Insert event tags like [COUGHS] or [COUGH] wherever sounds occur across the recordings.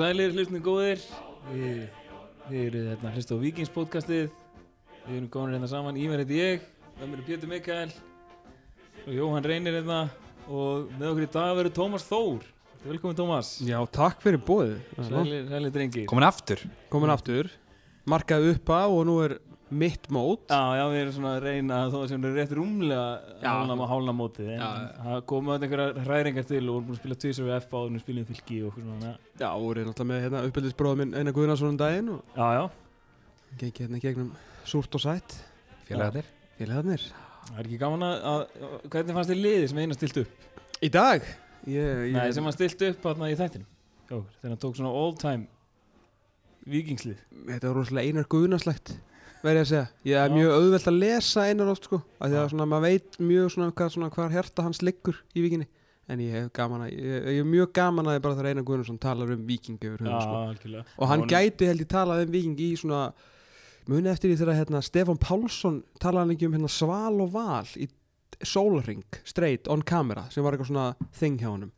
Sælir, hlustnum góðir. Við, við erum hérna hlust á Vikings podcastið Við erum góðin hérna saman, Ívar heiti ég Með mér er Pétur Mikael Og Jóhann Reynir hérna. Og með okkur í dag verður Tómas Þór. Velkomin Tómas. Já, takk fyrir bóðið. Sælir, sælir drengir. Komin aftur. Komin aftur, markaði upp á og nú er mitt mót. Já, já, við erum svona að reyna þó sem er rétt rúmlega hálna, hálna mótið en það komu að einhverja hræringar til og vorum búin að spila tvisar við F áður en við spilum fylki og okkur svona Já, og er náttúrulega með hérna, uppbyldisbróðum minn Einar Guðnarsson um daginn og Já, já, gengi hérna gegnum súrt og sætt. Félagarnir Félagarnir. það er ekki gaman að, að hvernig fannst þér liðið sem eina stilt upp? Í dag? Ég, ég, Nei, sem hann stilt upp þarna í þættinum þegar hann tók svona all time vikingslið Þetta var rosalega Einar Guðnarslegt, verði að segja. Ég er Já. mjög auðvelt að lesa Einar oft, sko. Af því Já. að svona, maður veit mjög svona hvað, svona hvað hjarta hans liggur í vikinni. En ég hef gaman að, ég, ég er mjög gaman að ég bara þegar Einar Guðnarsson talar um viking yfir Já, höfum, sko. algjörlega og hann gæti held ég talað um Viking í svona muni eftir því þegar hérna, Stefán Pálsson talaði ekki um hérna, Sval og Val í Solring, straight, on camera sem var eitthvað svona þing hjá honum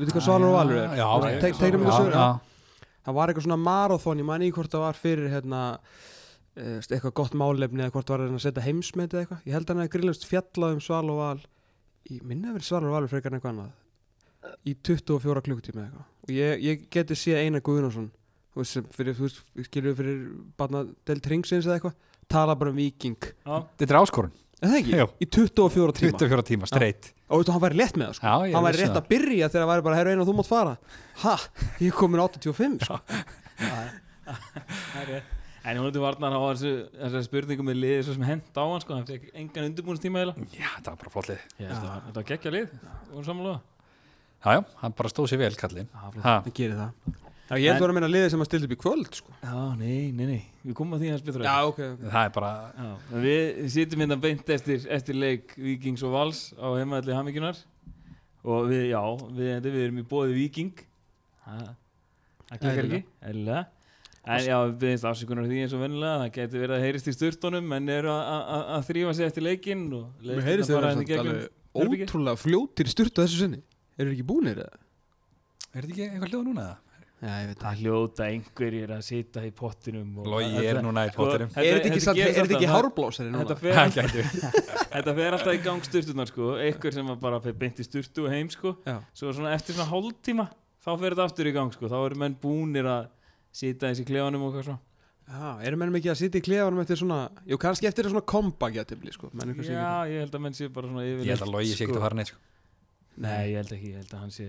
veitu hvað Svalur og Valur er? Já, ok. Te- teiknum við já, sögur, já. það var eitthvað svona marathon, ég man ekki hvort það var fyrir hérna, eitthvað gott málefni eða hvort var að reyna að setja heimsmet eða eitthvað. Ég held að hann hefði grillast fjallað um Sval og Val. Í minna verið Sval og Valur frekar en eitthvað annað. Í 24 klukkutíma eða eitthvað. Og ég, ég geti séð Einar Guðnarsson þú veist, sem fyrir, þú veist, skilur við fyrir barna del tringsins eða eitthvað tala bara um viking, Já, Þetta er áskorun. En það ekki? Jú. í 24 tíma. 24 tíma, streitt og veistu, hann væri létt með það sko. Ég hann væri rétt að byrja þegar það væri bara herru einu og þú mátt fara. Ha, ég er komin 85 sko. það er rétt En hún hefði varnar á þessu, þessu spurningum með liðið svo sem hent á hann sko, hann fekk engan undirbúinstíma eða Já, þetta var bara flott lið. Þetta var geggja lið, voru samanlega Já, já, hann bara stóð sér vel, kallinn. Já, flott. Ha, það gerir það. Já, ég held að vera að minna liðið sem að stilla upp í kvöld sko. Já, nei, nei, nei, við komum að því hans betur Já, ok, ok. Það er bara Já, við sitjum hérna beint eftir, eftir leik Víkings og Vals á heimaðalli Hammingunar og við, já, við, við erum í bóði Víking. Það það en já, við byrjumst afsökunar á því eins og vennilega það getur verið að heyrist í sturtunum menn eru að- að að- að þrýfa sig eftir leikinn og Mér leikirnir heyrist þeir fara hérna samt gegnum alveg herbergið. ótrúlega fljótir styrtu þessu sinni Eru ekki búnir eða? Er þetta ekki eitthvað hljóð núna? eða? Já, ég veit það hljóta einhverjir að sita í pottinum Þetta- er núna í sko, pottinum þetta- Er þetta ekki, er það- hárblásari núna? Þetta fer, Það gæti [LAUGHS] þetta fer alltaf í gang sturtunar sko einhver sem að bara fer beint í sturtu og heim sko svo svona eftir svona hálftíma þá fer þetta aftur í gang sko þá eru menn búnir að sita eins í klefanum og hvað svo Já, erum mennum ekki að sitja í klefanum eftir svona Jú, kannski eftir svona komba getibli sko. já ég held að menn sé bara svona yfir Ég held að Logi sé ekkert að fara neitt sko. nei ég held ekki ég held að hann sé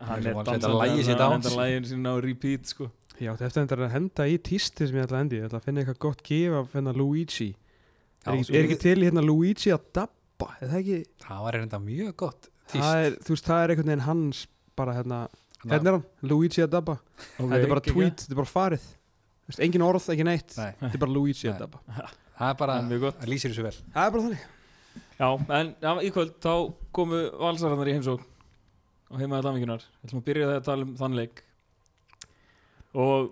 hann er var að setja dansandi lagið sitt á hann hans. henda lægin sinna á repeat sko Já, þetta eftir að henda í tísti sem ég ætla að hendi Ég ætla að finna eitthvað gott gif af hérna Luigi Já, Er ekki, svo- er ekki til hérna Luigi að dabba? Er það ekki Það var reynda mjög gott tíst. það er, Þú veist, það er einhvern veginn hans bara hérna Hérna er hann, Luigi að dabba Þetta er bara tweet, þetta er bara farið. Þú veist, Engin orð, ekki neitt. Nei, Þetta er bara Luigi Nei. að [LAUGHS] dabba Það er bara, Það lýsir þessu vel. Það er bara þannig. Já en já, í kvöld þá komu valsararnar í heimsókn og heimaði lamingunar við ætlum að byrja það að tala um þann leik. Og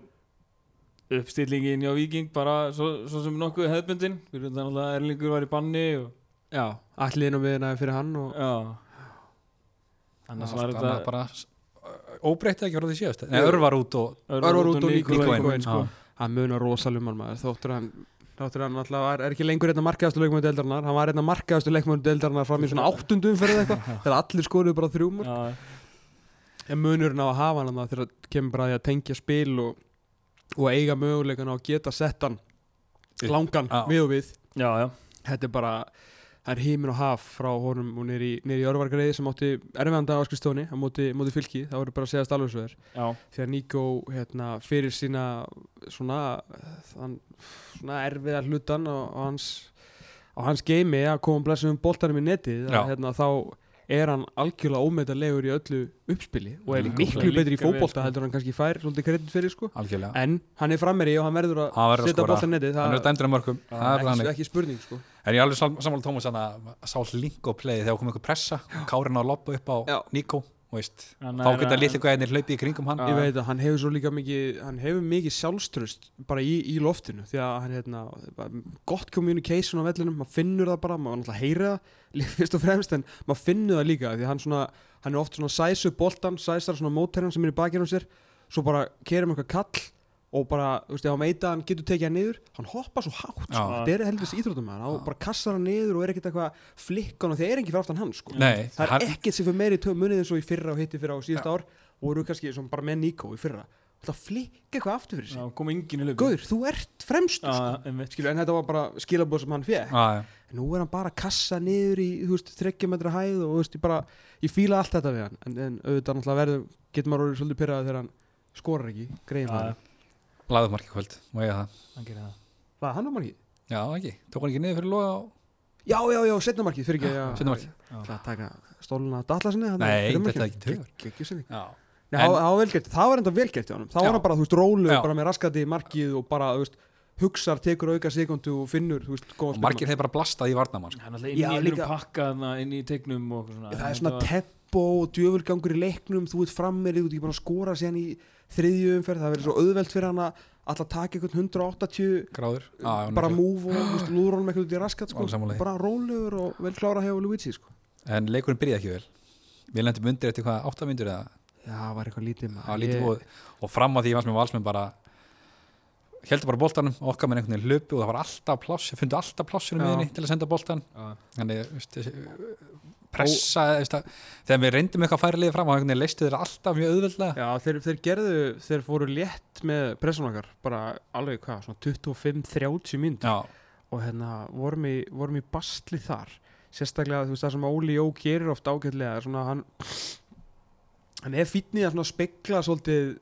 uppstillingin hjá Víking bara svo, svo sem nokkuð hefðbundin. Við erum þannig að Erlingur var í banni og Já, allir inn á viðina fyrir hann og Já. Annars var þetta bara óbreytt ekki voru því síðast? Nei, Örvar út og Örvar út og inn sko. hann munar rosalum þóttur hann þáttur hann alltaf er, er ekki lengur einna markaðastu leikmöðu deildarinnar. Hann var einna markaðastu leikmöðu deildarinnar fram í svona áttundum fyrir eitthvað [LAUGHS] þegar allir skoruðu bara þrjúmur Já, en munurinn á að hafa hann þarna þegar það kemur bara að því að tengja spil og, og eiga möguleikan á að geta sett hann langan við og við. Já, já. Þetta er bara það er heimin og haf frá honum og niður í, örvargreiði sem átti erfiðanda á skrifstóni á móti, móti fylki, það voru bara að segja þér Já, þegar Nico hérna, fyrir sína svona, þann, svona erfiða hlutan á, á hans hans geimi að koma blessum boltanum í netið Já. að, hérna, þá er hann algjörlega ómetanlegur í öllu uppspili og er miklu betri í vel, fótbolta sko. heldur hann kannski fær svolítið kredit fyrir sko. Algjörlega. En hann er frammeri og hann verður að að setja Hann er það að er ekki spurning sko En ég er alveg sam- sammála Tómas að sá link og play þegar kom einhver pressa Kárin á að loppa upp á Já. Nico veist. Hann Þá geta litlu gæðinir hlaupið í kringum hann ég veit að hann hefur svo líka mikið hann hefur mikið sjálfströst bara í, í loftinu því að hann hérna bara gott communication á vellinum, maður finnur það bara maður náttúrulega heyri það [LAUGHS] fyrst og fremst en maður finnur það líka því að hann svona hann er oft svona sæs upp boltan, sæsar svona mótherran sem er í bakinn á sér svo bara kerum eitthvað kall og bara, þú veist, ef hann veit að hann getur tekið hann niður hann hoppa svo hátt, sko. Þetta er heldur íþróttum hann, hann bara kassar hann niður og er ekkert eitthvað flikkan og það er ekki fyrir aftan hann, sko. Nei, það er ekkert sem fyrir meiri tö- munið eins og í fyrra og hitti fyrra og síðasta ár og voru kannski som bara með Nico í fyrra. Það flikka eitthvað aftur fyrir sig. Guður, þú ert fremstur, sko. en þetta var bara skilabóð sem hann fekk en nú er hann bara að kassa niður í þú veist, 30 metra hæð og veist, ég bara ég fíla allt þetta við hann. En, en auðvitað verður, getur maður orðið svolítið pyrraði þegar hann skorar ekki, greiðum Já, hann Lagðum markið kvöld, má ég það? Hann gerir það. Hvað, hann var markið? Já, ekki, tók hann ekki niður fyrir loga á Já, já, já, setna markið, fyrir ekki markið. Já. Það að taka stóluna Dallasinni Nei, þetta er ekki En- það það var velgert, það var enda velgert Já. var hann bara, þú veist, rólu, bara með raskati markið og bara, þú veist, hugsar, tekur auka sekundu og finnur, þú veist, góða og margir hefur bara blastað í varnamann sko. Hann er alltaf inn í einhverjum líka- pakka þarna, inn í tegnum og svona. Það er svona tempo og djöfulgangur í leiknum þú ert frammir, þú ert ekki bara að skora síðan í þriðju umferð, það verður svo auðvelt fyrir hann að alltaf taka einhvern 180 gráður já, bara múf og þú veist, lúður honum eitthvað út í raskat sko. Bara rólegur og vel klára hefur Luigi sko. En leikurinn byrjaði ekki vel Við lendum undir eftir hvað, áttamindur eða já, það var eitthvað lítið Það var lítið búið og fram á því fannst mér valsmenn bara heldur bara boltanum okkar með einhvern veginn hlupu og það var alltaf pláss fundu alltaf plássinu Já. miðinni til að senda boltan Já. þannig pressa að, þegar við reyndum eitthvað að færa liðið fram á einhvern veginn leistu þeir alltaf mjög auðveldlega. Já, þeir, þeir gerðu, þeir fóru létt með pressun okkar, bara alveg hvað, svona 25-30 mynd og hérna vorum í, vorum í bastli þar. Sérstaklega þú veist það sem Óli Jó gerir oft ágætlega svona hann hann er fýtnið að spekla svolítið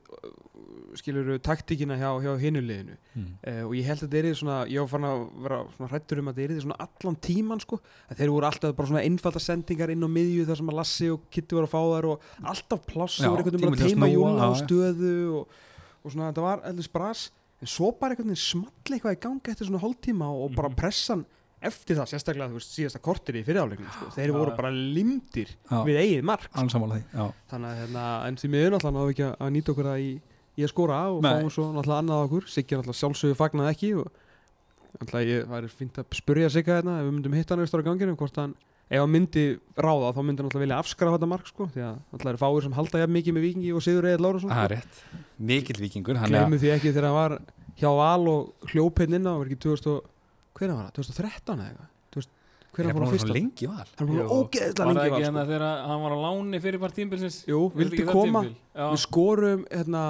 skilur taktíkina hjá, hjá hinuleginu mm. uh, og ég held að þetta er svona ég var fann að vera hrættur um að þetta er svona allan tíman sko, að þeir voru alltaf bara svona einfalda sendingar inn á miðju þar sem að Lassi og Kitty voru að fá þær og alltaf pláss og einhvern veginn bara teima júla á stöðu og, og svona þetta var allir spras en svo bara einhvern veginn small eitthvað í gangi eftir svona hálftíma og, og bara Mhm. pressan eftir það, sérstaklega þú veist, síðasta kortir í fyriráleiknum sko. þeir voru bara limdir Já. við eigið mark já. þannig að hérna, en því miður náttúrulega náðu ekki að nýta okkur það í, að skora og Nei. fáum svo náttúrulega annað á okkur. Siggi er náttúrulega sjálfsögðu fagnað ekki og náttúrulega ég væri fínt að spurja Sigga hérna ef við myndum hitta hann austur á ganginu hvort hann, ef hann myndi ráða þá myndi hann náttúrulega vilja afskara þetta mark sko því að náttúrulega eru fáir sem halda jafn mikið með Vikingi og Sigur Eður Lárusson það er rétt. Mikill vikingur hann er glemum því ekki þegar hann var hjá Val og hljóp hérna inn á, var ekki 2000 hvernig var það, 2013 eða eitthvað? Hvernig fór hann búin að fyrst svo á lengi val. Hann er búin að Jú. ógeðslega Var það lengi ekki var hérna sko. þegar hann var á láni fyrir part tímbilsins Jú, vildi koma. við skorum hérna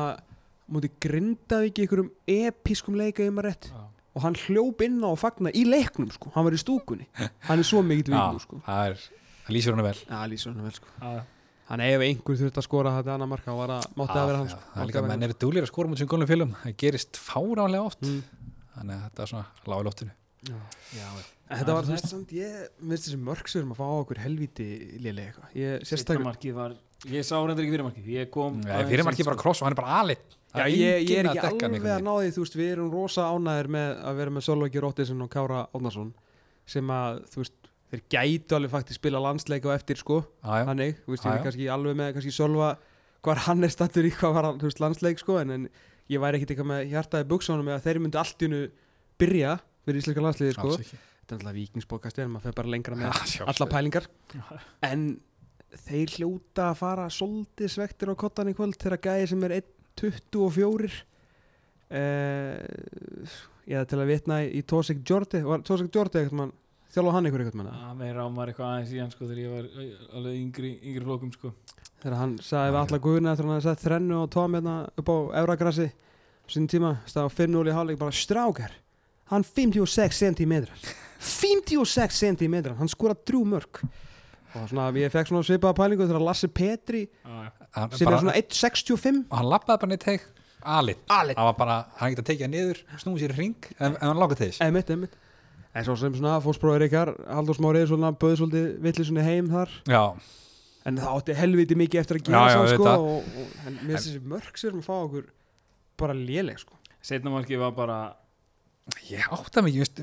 mútið Grindavík í einhverjum episkum leika í maður rétt. Já. og hann hljóp inn á að fagna í leiknum sko, hann var í stúkunni. Hann er svo mikill Já, vikingur sko. það er það lýsir hann vel. Já, lýsur hann vel sko. Hann ef einhver þurft að skora þetta annar marka var að mátti að vera hann sko. það er líka menn eru dúlir að skora mútið sem góðum félum það gerist fáránlega oft. Mm. þannig að þetta er svona lág í loftinu. En þetta var Það þú veist samt ég minnst þessi mörgsverðum að fá á okkur helvíti lélega eitthvað. Ég Sérsta sérstaklega markið var Ég sá reyndar ekki fyrirmarkið Ég kom aðeins fyrir markið seint, bara sko. kross og hann er bara alit Já, ég, ég er ekki alveg að ná því, þú veist, við erum rosa ánæðir með að vera með Sölvæki Róttisson og Kára Átnarsson sem að, þú veist, þeir gætu alveg faktisk spila landsleik á eftir, sko, Já, já, hannig, þú veist, Já, ég er kannski alveg með kannski Sölva, hvað hann er stattur í hvað var, þú veist, landsleik, sko, en, en ég væri ekkit eitthvað með hjartaði buksunum með að þeir myndu allt í hennu byrja fyrir íslenska landsliði, sko, þetta er alltaf vikingsbókast en maður fer bara lengra með Já, alla pælingar. En þeir hljóta að fara svolítið svektir á kottan í kvöld þegar gæði sem er 1.24 eh, eða til að vitna í Tosik Jordi var Tosik Jordi eitthvað mann þjálfa hann ykkur eitthvað mann? Já, Mér rámar eitthvað aðeins í hann sko Þegar ég var eh, alveg yngri, yngri flókum sko. Þegar hann sagði við alla guðuna að hann sagði þrennu og tóm hérna upp á Euragrassi sín tíma, stað á 5-0 í hálfleik bara strákar, hann 56 cm 56 cm hann skora drú mörg og svona, ég fekk svona svipaða pælingu þegar Lasse Petri er svona 1.65 og hann lappaði bara neitt teik alit hann var bara, hann geti að tekið niður snúið sér í ring ef, ef hann til þess. Einmitt, einmitt. En svo sem svona fórspróður ykkar Haldur Smárið svona böði svolítið villisunni heim þar. Já, En það átti helviti mikið eftir að gera Já, já, svo sko og, og, En mér finnst þessi mörg sér um að fá okkur bara léleg sko. Setna markið var bara ég ekki veist,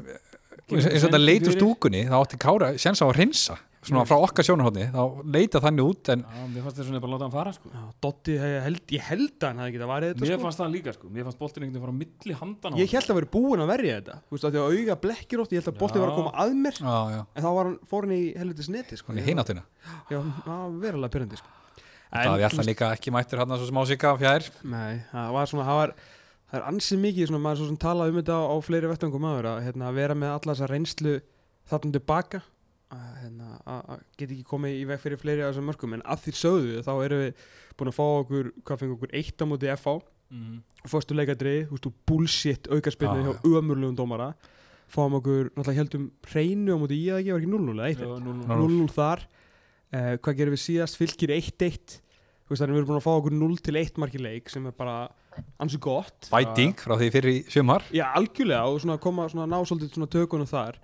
Kemur eins og þetta sending leit úr fyrir. stúkunni þá átti Kára séns á að hreinsa svona frá okkar sjónarhóðni þá leita þannig út en Já, mér fannst þess að bara láta hann fara sko. Já, Dotti, ég held, ég held að hann hefði getað varið þetta Mér sko. fannst það líka sko. Mér fannst boltin einhvern veginn fara á milli handan á Ég held að vera búin að verja þetta. Þú veist að því að auga blekkir oft Ég held að bolti Já. var að koma að mér. Já, já, En þá var hann, fór hann í helvitis neti sko. Hann er hináttina. Já, það var verulega pyrrandi sko. Það við ætla líka ekki mættur hann svo smá sigga fjær. Nei, það var svona, það var það er ansið mikið svona, maður svo sem talaði um þetta á, á fleiri vettangum maður að hérna, vera með alla þessa reynslu þarna tilbaka að hérna, að- að geta ekki komið í veg fyrir fleiri af þessum mörgum en að því sögðu þá erum við búin að fá okkur, hvað fengið okkur eitt á móti FH Mhm. fórstu leikadrið, þú veist, bullshit aukarspilnu Já, hjá ömurlegum dómara. Fáum okkur, náttúrulega heldum hreinu á móti í að ekki, var ekki 0-0 eða 1-1 Já, núll, núll. 0-0 þar. Uh, hvað gerum við síðast, fylgir 1-1 Þú veist, þannig við erum búin að fá okkur 0 til 1 marki leik sem er bara ansi gott. Bæting frá því fyrir í sumar. Já, algjörlega og svona koma svona ná svolítið svona tökunum þar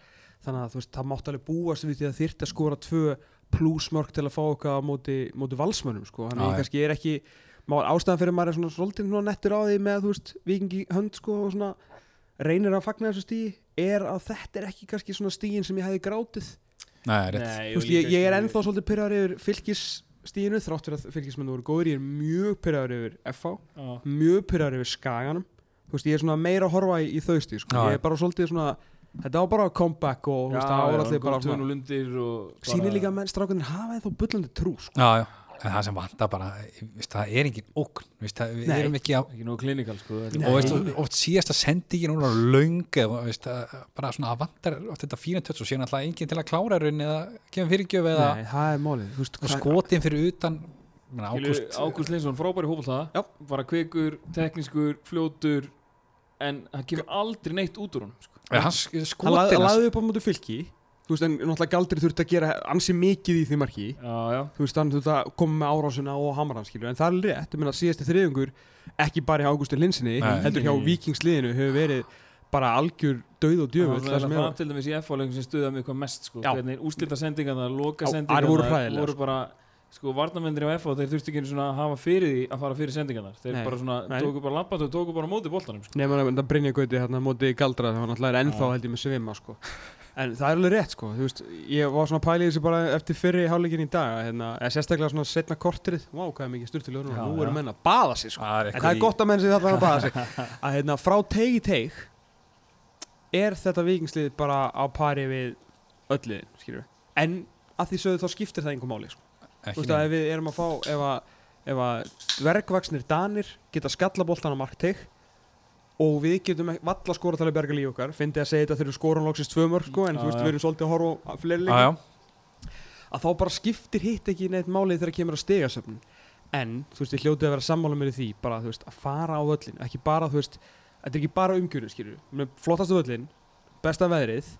þannig að veist, það mátt alveg búast við því að þyrfti að skora tvö plusmörk til að fá okkar á móti, móti valsmönnum sko, þannig að já. kannski er ekki ástæðan fyrir maður er svona svolítið svona nettur á því með, vikingi hönd sko og svona reynir að fagna þessu stíi er að þetta er ekki kannski svona stíin sem ég hefði grátið Nei, rétt Nei, veist, ég, ég er ennþá svolítið pyrraður yfir fylgisstíinu þrátt fyrir að fylgismennu voru góður ég er mjög pyrraður yfir FH Já. mjög pyrraður yfir Skaganum veist, ég er svona meira að horfa í, í þau stíð sko. Ég er bara svolítið svona þetta var bara comeback og það var allir bara lundir og sýnir líka að menn strákunir hafa þá bullandi trú sko. Já, já, en það sem vantar bara veist, það er engin ógn veist, það, við Nei. erum ekki á Ekki klinikal sko er- og og, oft síðasta sendingin hún er löng eða veist, að, bara svona að vantar oft þetta fína tötts og síðan alltaf enginn til að klára raun eða gefa fyrirgjöf eða Nei, það er málið þú veist, og skotin fyrir utan Ágúst, Linsson, frábæri hófald það bara kvikur, teknískur, fljótur en það kemur aldrei neitt út úr honum sko. Hann laði upp á mútu fylki. Þú veist, en náttúrulega galdri þurfti að gera ansi mikið í því marki. Já, já. Þú veist, hann þurfti að koma með árásuna og hamran skilur, en það er rétt, ég meina síðasti þriðungur ekki bara hjá Ágústi Linsinni heldur hjá Vikingsliðinu hefur verið bara algjör döið og djöfull Það er það til dæmis í F-áleikum sem stuða hvað mest sko. Úrslita sendingarna, loka sendingarna voru hræðilegar, voru bara sko varnamendir á F-á þeir þurftu ekki að hafa fyrir því að fara fyrir sendingarnar þeir Nei. bara svona Nei. tóku bara lappandi og tóku bara móti boltanum sko. nema þetta Brynja Gauti hérna móti Galdra það var náttúrulega ennþá held ég með svima sko. en það er alveg rétt sko veist, ég var svona pælið þessu bara eftir fyrri hálfleikin í dag að, hérna, sérstaklega svona setna kortrið vá hvað er mikið styrtilegur nú já. eru menn að baða sig sko. það er en það er gott að menn sem þetta að baða sig [LAUGHS] að hérna, frá teig í teig er þetta vikingslið bara á pari við öll liðin skilur en að því sögðu þá skiptir það einhver máli sko. Þú veist að ef við erum að fá ef að, ef að dvergvaksnir danir geta skallaboltan á markteig og við getum valla að berga líf okkar fyndi að segja þetta þegar loksist tvö mörg sko, en þú veist við erum svolítið að horfa á fleiri já, að þá bara skiptir hitt ekki neitt málið þegar kemur að stegasöfn en þú veist ég hljótið að vera sammála mér í því bara þú veist að fara á völlin ekki bara þú veist þetta er ekki bara umgjörun skilur flottastu völlin besta veðrið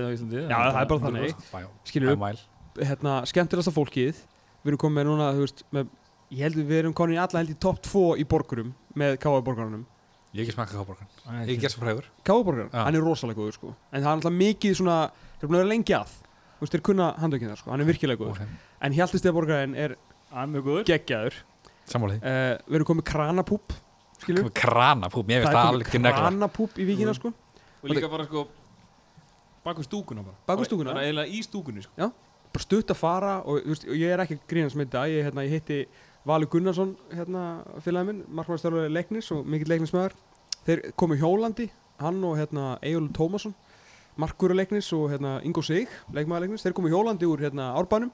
á Íslandi. Já, það er bara þannig. Bæmæl. Hérna, skemmtilegasta fólkið. Við erum komið með núna, þú veist með, ég held að við erum komin í alla held í topp 2 í borgurum með K.A. borgarunum ég hef ekki smakað káborgan, ég gert svo frægur. K.A. borgarun, Já. hann er rosalega góður sko. En það er alltaf mikið svona, þeir eru búin að vera lengi að. Þú veist, þeir kunna handökinn þar sko, hann er virkilega góður. En Hjaltistega borgarinn er Það er mjög góður. geggjaður. Því. Uh, við erum komið kranapúp skilur, krana, pú, mér það finnst er það komið alveg til negla. Kranapúp í vikina Mm. sko. Og líka bara sko bak við stúkuna bara. Bak við stúkuna? bara eiginlega í stúkunni sko. Bara stutt að fara og, veist, og ég er ekki grínast með þetta ég, hérna, ég hitti Valur Gunnarsson hérna, félagið minn, markmannstjálfur leiknis og mikill leiknismæður þeir komu hjólandi, hann og hérna, Egil Tómasson markuru leiknis og hérna, Ingo Sig, leikmaður leiknis. Þeir komu hjólandi úr hérna, árbænum.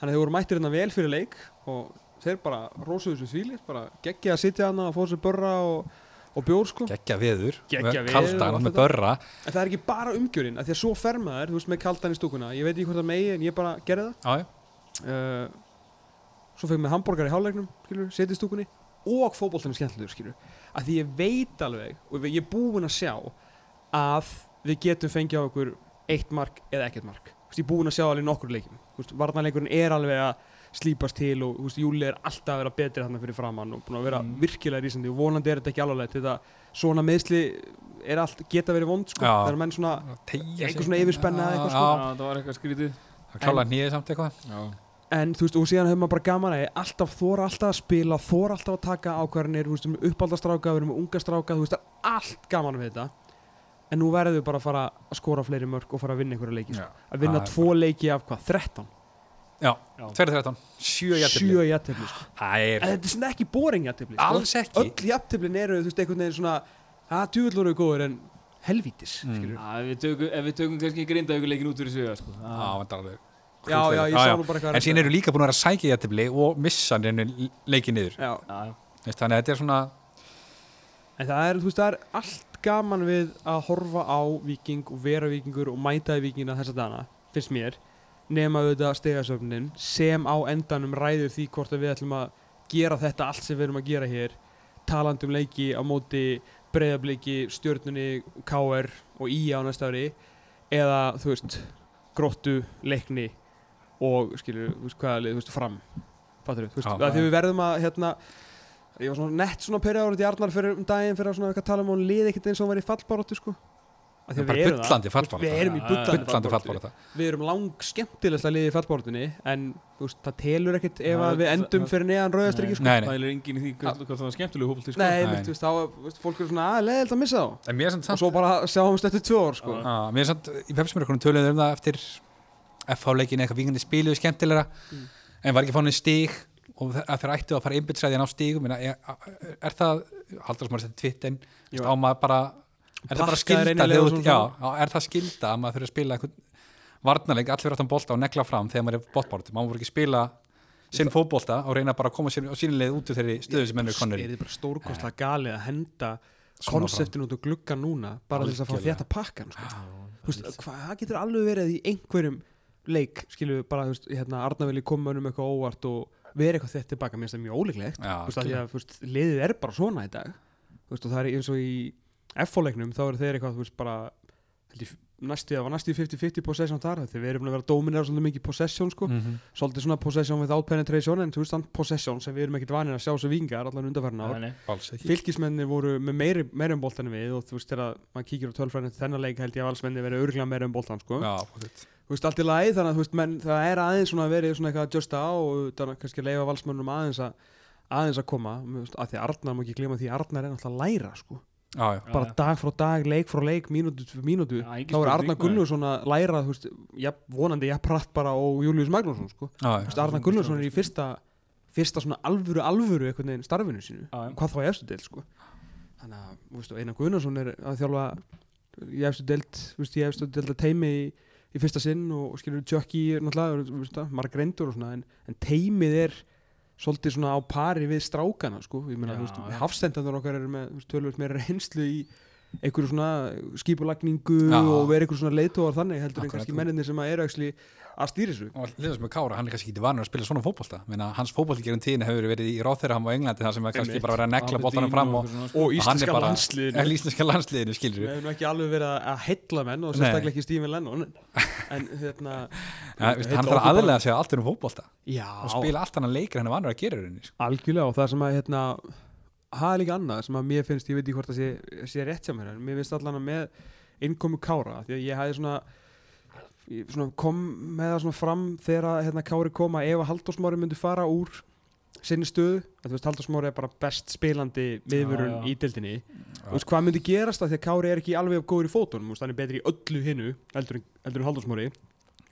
Þannig að þeir voru mættir hérna vel fyrir leik og þeir bara rósuðu sem þvílir bara geggja að sitja hana og fá sér börra og, og bjór sko. Geggja veður, Geggja veður og kaldan allt með börra. En það er ekki bara umgjörinn, af því að svo fer maður þú veist með kaldan í stúkuna, ég veit ekki hvort það megi en ég bara gerði það. Uh, svo fegum við hambúrgar í skilur, setið stúkunni. Og fótboltan er skemmtilegur skilur að því ég veit alveg og ég er búinn að sjá að við getum fengið á okkur eitt mark eða ekkert mark. Þú veist, ég er búinn að sjá alveg nokkur leikum varnarleikurinn er alveg að slípast til og þú veist, Júli er alltaf að vera betri þarna fyrir framann og búinn að vera Mm. virkilega rísandi og vonandi er þetta ekki alveg þetta svona meðsli er allt, geta verið vond sko. Það er menn svona Eitthvað svona yfirspenna eða eitthvað, sko. Já, það var eitthvað skrítið það klála nýðið samt eitthvað Já, En þú veist, og síðan hefur maður bara gaman að alltaf þóra alltaf að spila, þóra alltaf að taka ákvarðanir, þú veist, við erum uppaldastráka, við erum með unga stráka, þú veist, það er allt gaman við þetta. En nú verður við bara að fara að skora fleiri mörg og fara að vinna einhverja leiki. sko. Að vinna tvo leiki af hvað, 13? Já, Já. 2-13, 7 jættibli það er þetta er svona ekki boring jættefli, sko. alls ekki. Öll jætteflin eru, þú veist, einhvern veginn svona, að djúvillur eru góður en helvítis, Mm. ef við tökum, ef við tökum kannski grindavíkuleikin út fyrir sögja sko. já, þetta er alveg já, já, ég sá nú bara eitthvað en síðan eru líka búin að vera að sækja jættibli og missa hann leikið niður. Já, þannig að þetta er svona En það er, þú veist, það er allt gaman við að horfa á viking og vera vikingur og mæta í vikingina þessa dana, finnst mér, nema auðvitað stegasöfnin sem á endanum ræður því hvort að við ætlum að gera þetta allt sem við erum að gera hér, talandi um leiki á móti breyðabliki, stjörnunni, KR og IA á næsta ári, eða, þú veist, gróttu, leikni og, skilur, þú veist, hvaða lið, þú veist, fram, fattur þú veist, því já. við verðum að, hérna, ég var svona nett svona perjáður í Arnar fyrir um daginn fyrir að svona eitthvað tala um að hún liði ekkert eins og hún var í fallbaróttu sko við erum það. við erum í fallbaráttu. fallbára við erum lang skemmtilegsta liði í fallbaráttunni en veist, það telur ekkert ef að við endum fyrir neðan rauðastriki sko. Það er enginn í því hvað það var skemmtilegu hópulti sko. Fólk er svona að leðilt að missa þá en mér er samt og svo bara sjáumst eftir tvö ár sko. Já, mér er samt, í pepsmjörkunum töluðum um það eftir FH-leikin eitthvað vingandi spiluðu skemmtilegra Mm. en var ekki fánin stíg og að þeir ættu að fara einbyrðsræðin á stígum er, er það, haldur sem að setja tvittin Jú. á maður bara er það bara skilda og þú- já, er það skilda að maður þurfa að spila varnarleik, allir verið aftan bolta og negla fram þegar maður er bóttbárt, maður voru ekki spila sinn fótbolta og reyna bara að koma sér á sínilegð út úr þeirri stöðu sem ennur konur er þið bara stórkostlega galið að henda konseptin út úr glugga núna bara til þess að fá þetta pakkan sko. Það getur alveg verið í einhverjum leik, við bara, hérna, Arna vilji koma um eitthvað óvart og vera eitthvað þetta tilbaka, mér finnst það mjög veist, liðið er bara svona í dag. Veist, og það er eins og í F-leiknum, þá eru þeir eitthvað, þú veist, bara næstu, það var næstu 50-50 possession þar, þegar við erum búin að vera dominera svolítið mikið possession, sko, Mhm. svolítið svona possession without penetration, en þú veist, þann possession sem við erum ekkert vanir að sjá svo vingar allan ekki fylgismennir voru með meiri, meiri um boltan en við og þú veist þegar maður kíkir á tölfræðin eftir þennan leik held ég að valsmenni verið örgulega meiri um boltan sko. Já, þú veist allt í lagi þannig að veist menn, það er aðeins svona verið svona eitthvað að justa á og þannig að kannski leifa valsmennum aðeins að aðeins að koma að því að Arnar má ekki glema því að Arnar er náttúrulega að læra sko. Já, já, bara já. dag frá dag, leik frá leik, mínútu fyrir mínútu Já, þá er maður. Gunnarsson að læra þú veist, jafn, vonandi jafn pratt bara og Július Magnússon sko. já, Þú já. veist, Arnar Gunnarsson er í fyrsta fyrsta svona alvöru alvöru einhvern veginn starfinu sínu Já, já. hvað þá í efstu deild sko. þannig að þú veist, og Einar Gunnarsson er að þjálfa í efstu deild þú veist, í efstu deild að teimi í, í fyrsta sinn og, og skilur Jökki er náttúrulega marg reyndur og svona en, en teimið er svolítið svona á pari við strákana sko. ég meina, þú veist, já. hafstendandur okkar eru með tölvöld meira reynslu í einhverju svona skipulagningu Já. og vera einhverju svona leitóar þannig heldur en Akkurat, kannski og- menninir sem að eru að stýra þessu. Og liðast með Kára, hann er kannski ekki vanur að spila svona fótbolta. Meina, hans fótbolti gerum tíðin hefur verið í Róþeirham á Englandi þar sem er kannski bara verið að negla Aberdeen fram og, svona, sko. og og hann er íslenska bara landsliðinu. [LAUGHS] Íslenska landsliðinu skilur Við. Við hefum ekki alveg verið að- að heilla menn og sérstaklega ekki Stephen Lennon. En, hérna [LAUGHS] ja, veist, hann þarf að aðlega sig að allt er um fótbolta. Já, og spila allt annan leikir en hann er vanur að gera sko. algjörlega og það sem að hérna það er líka annað sem að mér finnst, ég veit ekki hvort það sé, sé rétt mér en mér finnst allan að með innkomu Kára því að ég ég svona kom með það fram þegar hérna, Kári kom að ef að Halldórsmári myndi fara úr sinni stöðu, að þú veist Halldórsmári er bara best spilandi viðvörun Já, já. í dildinni þú veist hvað myndi gerast að því að Kári er ekki alveg góður í fótunum, hann er betri í öllu hinnu heldur, en- Halldórsmári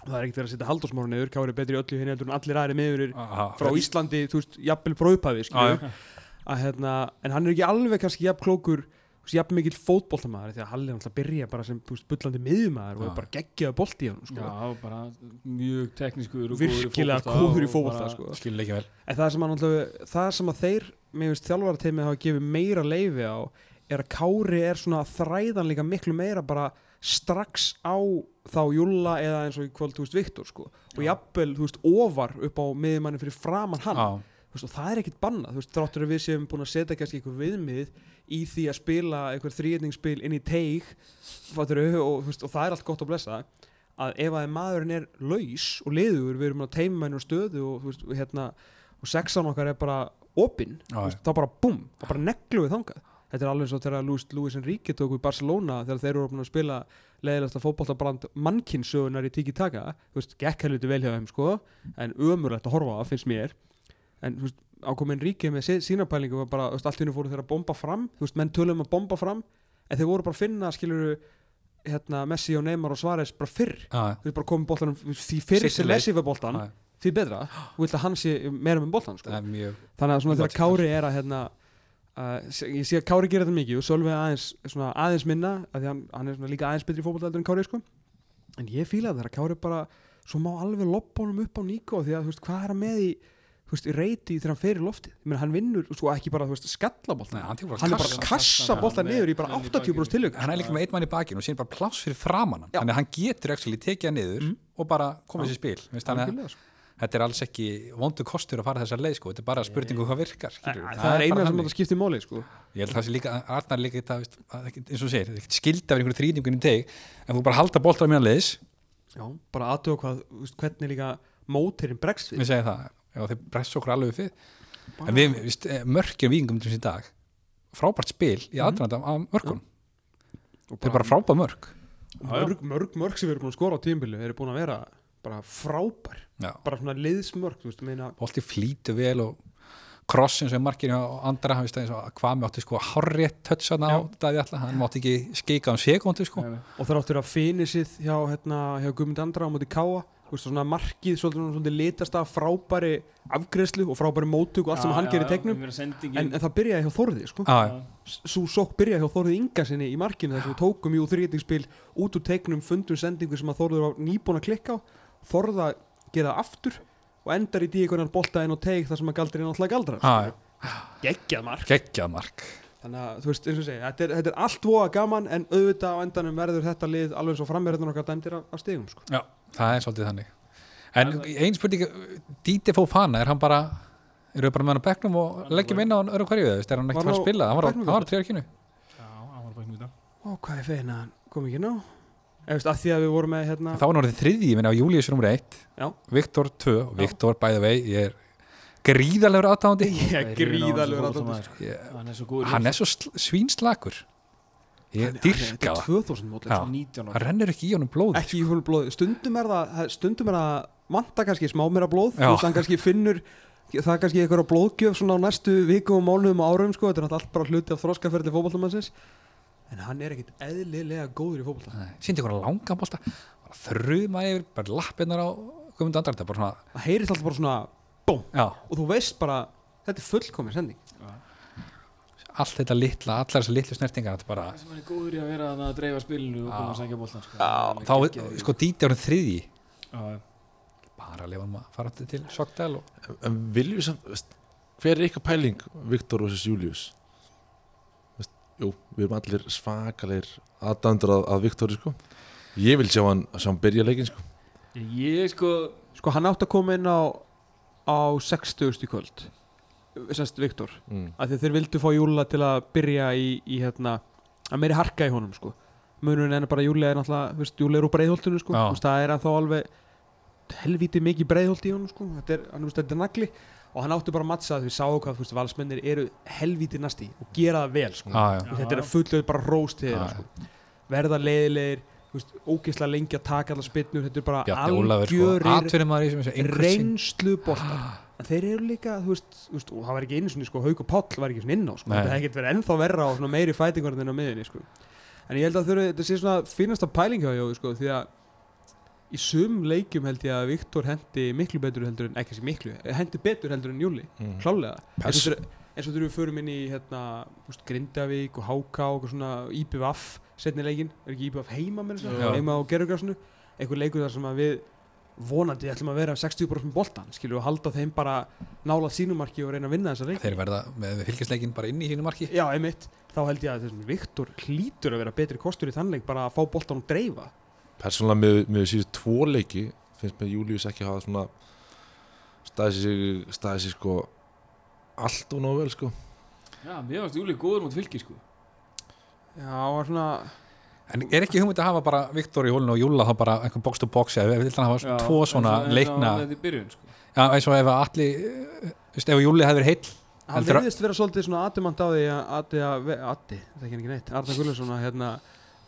og það er ekkert verið að setja Halldórsmári neður, Kári er betri í öllu hinnu heldur en allir aðri Aha, frá Íslandi, þú veist, jafnvel skilju, Já, að hérna en hann er ekki alveg kannski jafn klókur veist, jafn mikill fótboltamaður því að Halli að byrja bara sem bullandi miðjumæður og er bara geggjaði bolti í hann sko. Já, bara mjög teknískur Virkilega góður í bara- sko. skilur leikja vel en það sem, náttúrulega- það sem að þeir mér finnst þjálfarateimið hafa gefið meira leifi á er að Kári er svona að þræðan líka miklu meira bara strax á þá Júlla eða eins og í kvöld, þú veist, Viktor sko. og jafnvel, þú veist, ofar upp á miðjumanni fyrir framan hann Já, veist, og það er ekkit bannað, þú veist, þráttur að við séum búin að setja kannski einhver viðmið í því að spila einhver þrýðningsspil inn í teig fattur, og, veist, og það er allt gott að blessa að ef að maðurinn er laus og liður, við erum að teima hennar stöðu og, og hérna og sexan okkar er bara opinn þá bara búm, þá bara neglu við þangað. Þetta er alveg svo þegar Luis, Enrique tók við Barcelona þegar þeir eru búin að spila leiðilegsta fótballtabrand mannkinsögunar í tiki taka þú veist, gekk helviti vel hjá þeim sko en ömurlegt að horfa á, finnst mér en þú veist, ákomin Enrique með sí- sína pælingu var bara, þú veist, allt í hennu fóru þeir að bomba fram þú veist, menn tölum að bomba fram en þeir voru bara að finna, skilur hérna, Messi og Neymar og Suárez bara fyrr já, þú veist, bara komið boltanum því fyrr sem. Messi var boltan, já, því betra og vilt að hann sé meira með boltan sko. þannig að svona þegar Logical. Kári er að hérna, uh, ég sé að Kári gera þetta mikið og Sölvi aðeins, svona, aðeins minna að því hann, hann er svona líka aðeins betri heldur en Kári sko. en ég fíla það þegar Kári bara svo má alveg loppa honum upp á Nico því að þú veist, hvað er hann með í þú veist, í reyti þegar hann fer í loftið. Ég meina, hann vinnur, sko, ekki bara, þú veist, skalla bolta Nei, hann tekur bara hann er kassa. bara að kassa bolta Hann er- niður í bara hann er í 80 brúst tilög hann er líka með einn mann í bakinu og síðan bara pláss fyrir framann þannig að hann getur actually tekið hann niður Mhm. og bara sér í spil. Sko. þetta er alls ekki vondu kostur að fara þessar leið sko. þetta er bara spurningu hvað virkar það, það er eina bara sem þetta skiptir máli sko. ég held að það sé líka, Arnar líka ekki- eins og er ekkert skilda af einhverju þrýningunni teg en þú bara halda boltar á mjög leiðis Já, bara aðtöða hvað, þú veist, hvernig líka mótirinn bregst við við það, já, þeir bressa okkur alveg við en við, víst, mörkjum víkingum til þessi dag frábært spil í Mhm. aðdraðan af mörkun Og er bara frábært mörk. Mörg, mörg, mörg sem við erum búin að skora á tímbilu eru búin að vera bara frábær. Já. bara svona liðsmörg, þú veist, meina bolti flýtu vel og krossin sem markinu á andra hann veist eins og hvað með átti sko hárrétt tötsan á Daði Alla, hann mátti ekki skeika um sekundu sko. Og það áttur að finisið hjá, hérna, hjá Guðmund Andra á móti Káa veist, svona markið, svolítið, svolítið litast af frábæri afgreðslu og frábæri móttug og allt sem Já, hann gerir í tegnum. en, en það byrjaði hjá Þórði, sko. Svo sokk byrjaði hjá Þórði Ingarsinni í markinu þess að við tókum jú þrýtingspil út úr tegnum, fundum sendingu sem að Þórður var nýbúin að klikka á. Þórða gera aftur og endar í díkonar bolta inn og teig þar sem að galdri náttúrulega galdrar já, geggjað mark. Geggjað mark. Þannig að þú veist, eins og segja, þetta er, þetta er allt voða gaman en auðvitað á endanum verður þetta lið alveg og framverðin okkar dæmdir af, af stigum sko. já, það er svolítið þannig. En ein spurning, Díti Fofana er hann bara eru við bara með hann á bekknum og leggjum inn á hann öru hverju, veist, er hann Var ekkert fara að á spila? Hann var á, hann var á í treyjarkinu Já, hann var bara ekki mjög Ó, hvað er feina, hann kom ekki ná eða veist, að því að við vorum með hérna þá var hann orðið þriðji, ég minna á Július nummer 1 Já. Viktor 2, og Viktor by the way ég er gríðalegur aðtáðandi ég er gríðalegur að að þetta Hann er svo góður hann er svo sl- svínslakur ég dyrka það. 2000 mót Já. 19 hann ára. Rennur ekki í honum blóð ekki í húnu blóði, stundum er það það- stundum er það vanta kannski smá meira blóð. Þú veist, hann kannski finnur það er kannski eitthvað blóðgjöf svona á næstu vikum og mánuðum og árum sko, þetta er náttúrulega allt bara hluti af þróskaferði fótballtamansins en hann er ekkit eðlilega góður í fótballta síndi ykkur langa bólta bara þruma yfir, bara lappinnar á er bara svona það heyrist alltaf bara svona bóm og þú veist bara, þetta er fullkomin sending allt þetta litla, allar þessar litlu snertingar þetta er bara, sem hann er góður í að vera að dreifa spilinu og koma að sækja boltan sko. Þá, sko Díti árið já. bara lefa hann að fara til Sogdal og En- viljum við samt, hver er ykkar pæling Viktor vs. Julius? Veist, jú, við erum allir svakalegir aðdandur að, að Viktori sko. Ég vil sjá hann, sjá hann byrja leikin sko. Ég sko sko hann átt að koma inn á á 60. í kvöld semst Viktor mm. að þeir vildu fá Júla til að byrja í, í hérna, að meiri harka í honum sko. munurinn en bara Júli er náttúrulega veist, Júli er úr breiðholtinu sko. Veist, það er ennþá alveg helvíti mikið breiðholt í honum sko. þetta, er, hann, veist, þetta er nagli og hann átti bara að mattsa að við sáum hvað valsmennir eru helvíti næsti og gera það vel sko. já, Þú veist, þetta er fullöð bara róst Já. sko. verða leiðilegir ógeðslega lengi að taka allar spinnur þetta er bara sko, algjörir í reynslu boltar en þeir eru líka, þú veist, þú veist og það var ekki einu svona, sko, Hauk og Páll var ekki svona inn á sko. Þetta hefði ekkert verið ennþá verra svona meiri fætingar en á miðinni, sko. En ég held að þurfi, þetta sé svona fínasta pæling hjá Jói, sko, því að í sum leikjum held ég að Viktor hendi miklu betur heldur en, ekki sem miklu hendi betur heldur en Júli, Mm. klálega eins og þegar við förum inn í hérna, þú veist, Grindavík og HK og svona IPVF setni leikin, er ekki IPVF heima með þess að heima á gerðugrásinu einhver leikur þar sem að við vonandi ætlum að vera 60% boltan skilju og halda þeim bara nála sínumarki og reyna að vinna þessa leik þeir verða með fylgisleikin bara inn í sínu marki. Já, einmitt, þá held ég að þessum Viktor hlýtur að vera betri kostur í þannleik bara að fá boltan og dreifa. Persónulega með, með síðan tvo leiki finnst með Július ekki hafa svona staðið sig, staðið sig sko allt og nóg vel sko. Já, mér varst Júli góður mot fylki sko. Já, og svona en er ekki hugmynd að hafa bara Viktor í hólinu og Júla þá bara einhvern box to box eða við viljum hafa Já, tvo svona og- og leikna sko. Já, eins og ef að allir þú veist, ef Júli hefði verið heill hann Heldur að- verðist vera svolítið svona aðdumant á því að að Addi, það er ekki neitt Arna Gullarsson að hérna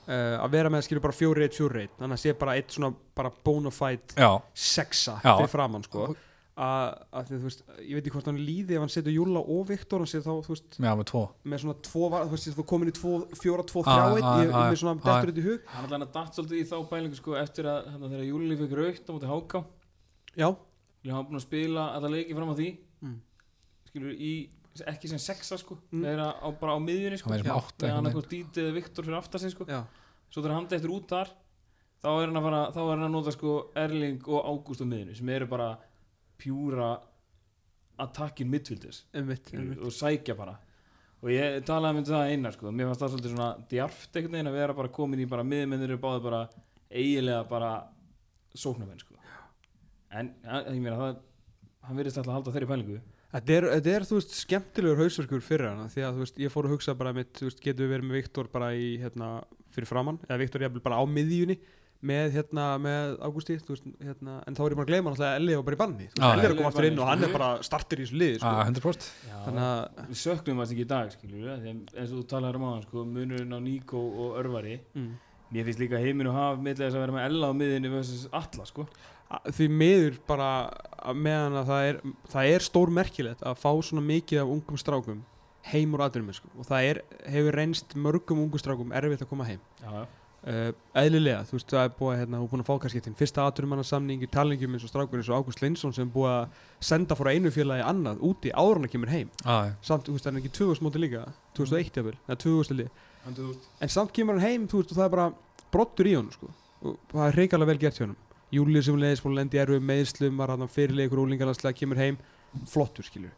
uh, að vera með skilur bara fjóri eitt fjóri eitt þannig að sé bara eitt svona bara bona fide já, sexa Já. fyrir framann sko. Að, að því, þú veist, ég veit ekki hvort hann líði ef hann setur Júla og Viktor hann setur þá, þú veist, já, með tvo. með svona tvo, þú veist, þú komin í tvo, fjóra, tvo, Ah, þrjá eitt ah, ég, ah, með svona dettur þetta í hug. Hann ætlaði að datt svolítið í þá bælingu sko eftir að hérna, þegar Júli fikk raukt á móti Háká já, Hann var búin að spila alla leiki fram á því. Mm. Skilur í ekki sem sexa sko Mm. Þeirra á, bara á miðjunni sko. Þegar hann eitthvað dítið Viktor fyrir aftar sig sko. Já, Svo þegar hann dettur út þar þá er hann að fara þá er hann að nota sko Erling og Ágúst á miðinu sem eru bara pjúra einmitt, einmitt. og sækja bara. Og ég talaði með það einar sko. Mér fannst það svolítið svona djarft einhvern veginn að vera bara komin í bara miðmennir og báði bara eiginlega bara sóknarmenn sko. En ég meina það hann virðist alltaf að halda þeirri pælingu. Þetta er, þetta er, þú veist, skemmtilegur hausverkur fyrir hana því að, þú veist, ég fór að hugsa bara mitt, þú veist, getur við verið með Viktor bara í, hérna, fyrir framann, eða Viktor jafnvel bara á miðjunni með, hérna, með Ágústi, hérna, en þá er ég bara að gleyma náttúrulega að Elli var bara í banni, Já, Elli er að koma aftur inn og hann er bara startur í þessu liði, sko, Ah, 100% þannig að, við söknum þess ekki í dag skilur eins og þú talaður um aðan sko munurinn á Níko og Örvari. Mm, mér finnst líka heiminn og haf millega þess að vera með Ella á miðinni versus Alla sko. Því miður bara að meðan að það er, það er stór merkilegt að fá svona mikið af ungum strákum heim úr aðdurum, sko, og það er, hefur reynst mörgum ungum strákum erfitt að koma heim. já, já. Uh, eðlilega, þú veist, það er búið að hérna, þú er búin að fá kannski þinn fyrsta aturumanna samning í talningum eins og strákur eins og Ágúst Lindsson sem er búið að senda fór einu félagi annað úti áður en að kemur heim. Ah, samt, þú veist, það er ekki 2000 móti líka? 2001 jafnvel, eða 2000 lið. Hann, þú veist, en samt kemur hann heim, þú veist, og það er bara brottur í honum, sko, og það er reikalega vel gert hjá honum. Júlið sem leiðis búin að lendi erfið meðslum var hann fyrirlega ykkur úlingalanslega kemur heim, flottur, skilur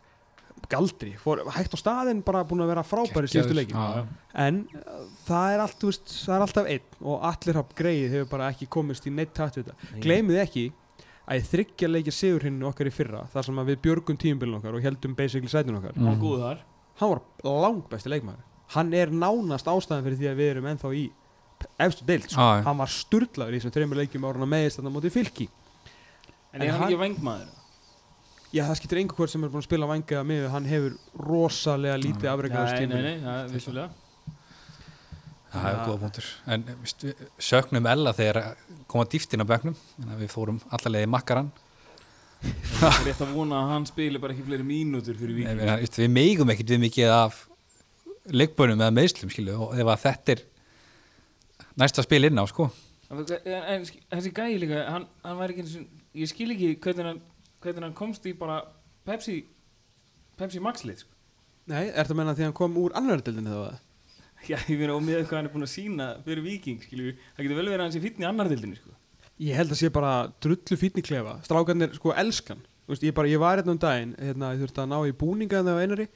galdri, fór, hægt á staðinn bara búin að vera frábæri síðustu leikin Ah, En uh, það er allt, veist, það er alltaf einn og allir hafð greið hefur bara ekki komist í neitt takt við þetta. Gleymið ekki að ég þryggja leikja sigur hinn okkar í fyrra þar sem að við björgum tíumbilin okkar og heldum basically sætun okkar. Mm. þar Hann var langt besti leikmaður. Hann er nánast ástæðan fyrir því að við erum ennþá í efstu deild. Sko. Ah, Hann var sturlaður í þessum þreymur leikjum áruna meðist þarna mótið fylki. en, En er hann hann- ekki vangmaður Já, það skiptir einhver hvort sem er búin að spila vangið að miður. Hann hefur rosalega lítið afreikaðast nei, nei, tímul. nei, það er vissulega það er góða punktur en við söknum Ella þegar koma dýftinn á að við fórum allarlega í makkaran það er rétt að vona að hann spili bara ekki fleiri mínútur fyrir Nei, viking við, meigum ekkert við mikið af leikbönum eða meðslum skilu og ef að þetta er næsta spil inn á sko en, en, en sk- þessi gæi líka hann, hann var ekki eins og ég skil ekki hvernig hann, hvernig hann komst í bara Pepsi Pepsi Max lið sko. Nei, er það að menna því að hann kom úr annar deildinni þá að? [LAUGHS] já, ég meina og með hvað hann er búin að sína fyrir viking skilju, það getur vel verið að hann sé fínn í annar dildinni sko. Ég held að sé bara drullu fínni klefa Strákarnir sko elskan Þú veist, ég, bara, ég var hérna um daginn hérna, Ég þurfti að ná í búninga þegar einari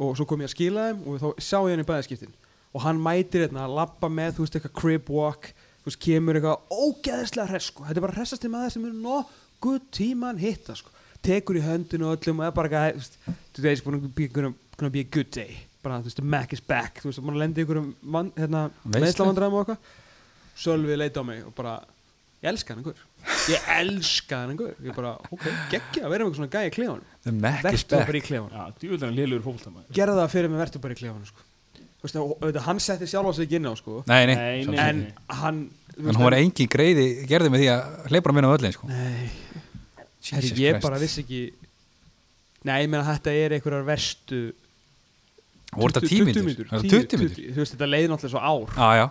Og svo kom ég að skila þeim Og þá sá ég hann í bæðaskiptin Og hann mætir hérna að labba með Þú veist eitthvað crib walk Þú veist kemur eitthvað ógeðislega hress sko. Þetta er bara hressasti maður sem er nokkuð tíman hitta sko. Tekur í höndinu og öllum Og er bara eitthvað þú veist, Today's gonna be, gonna, gonna be a good day. Bara þú veist Mac is back. Þú veist maður lendi ykkur um hérna, meðslavandræðum og eitthvað. Sölvi leita á mig og bara ég elska hann einhver ég elska hann einhver ég bara, ok, geggja að vera með eitthvað svona gæja í klefanum. The Mac is vertu back. bara í klefanum. Já, djúvöldar hann liðlugur fólktamæður gerða það fyrir mig, vertu bara í klefanum sko. Hann setti sjálf á sig ekki inn á sko. Nei, nei, Nei, en hann en hún var engin greiði gerði með því að hleypa hann vinna á öllin sko. nei, herri, ég bara vissi ekki nei, ég meina þetta er einhverjar verstu voru þetta 20 tímyndur? mínútur, 20 10, mínútur? 20, þú veist, þetta leiði náttúrulega svo ár. Já,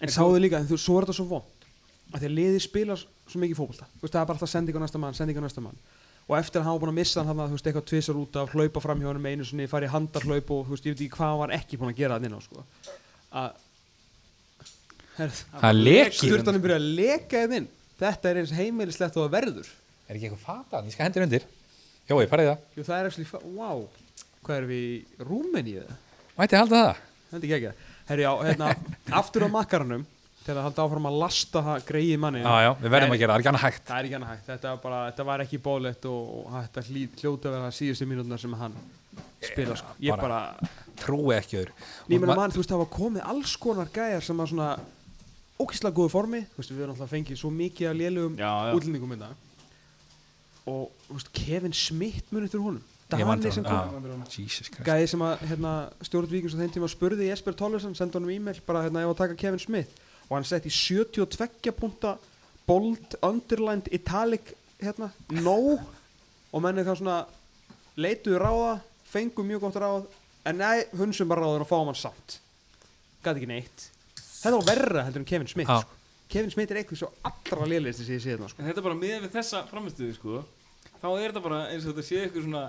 en sáðu líka, þú, svo er þetta svo vond að því að liðið spila svo mikið fótbolta. Þú veist, það er bara alltaf sending á næsta mann, sending á næsta mann. Og eftir að hann var búin að missa hann þú veist, eitthvað tvisar út af hlaupa fram hjá honum einu sinni, fara í handarhlaup og þú veist, ég veit ekki hvað hann var ekki búin að gera þannig á sko. að það er lekið. að inn. Þetta er eins heimilislegt og það verður Er ekki eitthvað fatan? Ég skal hendur undir Jói, farið það Jú, það er ekki, wow hvað erum við í Rúmeníu eða? Mætti halda það? Þetta er ekki ekki Herri, já, hérna, [LAUGHS] aftur á makkaranum til að halda áfram að lasta það greið manni Já, já, við verðum að gera það, það er ekki annað hægt Það er ekki annað hægt, þetta var, bara, þetta var ekki bólett og, og þetta hlý, hljóta að vera síðustu mínútunar sem hann spila sko. Ég bara- Trúi ekki öðru ég meina mann, þú veist, það var komið alls konar gæjar sem var svona ókýrslega góðu formi, þú veist, við erum alltaf fengið svo mikið af lélugum já, já. útlendingum þetta og, veist, Kevin Smith munið Ég man Dani sem kom, gæði sem að hérna, stjórn Víkings á þeim tíma spurði Jesper Tollesson, sendi honum e-mail bara hérna, ef að taka Kevin Smith. Og hann setti 72 punta bold, underlined, italic hérna, no. Og menni þá svona leituðu ráða, fengu mjög gott ráð en nei, hunsum bara ráður og fáum hann samt. Gæti ekki neitt. Þetta var verra heldur en Kevin Smith Já. sko. Kevin Smith er eitthvað svo allra lélegist sem ég sé þetta sko. En þetta er bara með við þessa framistöðu sko þá er þetta bara eins og þetta sé eitthvað svona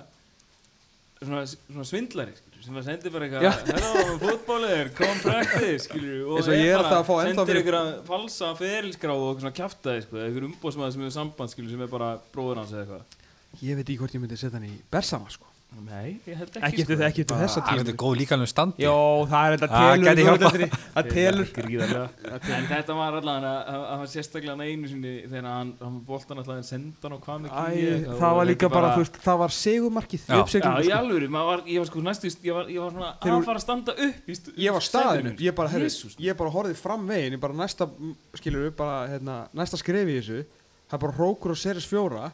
svona, svona svindlari skilur, sem að sendi bara eitthvað hello, fútbólir, come practice skilur, og ég er að ennþá sendir fyrir- einhverja falsa ferilskráð og svona kjaftaði sko, einhver umbóðsmaður sem hefur samband skilur, sem er bara bróður hans eða eitthvað. Ég veit ekki hvort ég myndi setja hann í Bersama sko nei, ég held Ekki ekki, eftir sko. þessa Það er tíma þetta góð líkanum standi Jó, það er þetta Ah, telur. Það telur gríðarlega en þetta var allavega að hann var sérstaklega einu sinni þegar hann, hann boltan alltaf en senda hann á hvað Æ, það var líka bara, þú veist, það var segumarkið Já. Í sko. alvöru, ég var sko næstu, ég var, ég var svona að fara að standa upp í stu, Ég var staðinu, ég bara, herri, Jesus. ég bara horfið fram veginn, ég bara næsta, skilur bara, hérna, næsta skrefi í þessu, það er bara Rókur og Seris fjóra,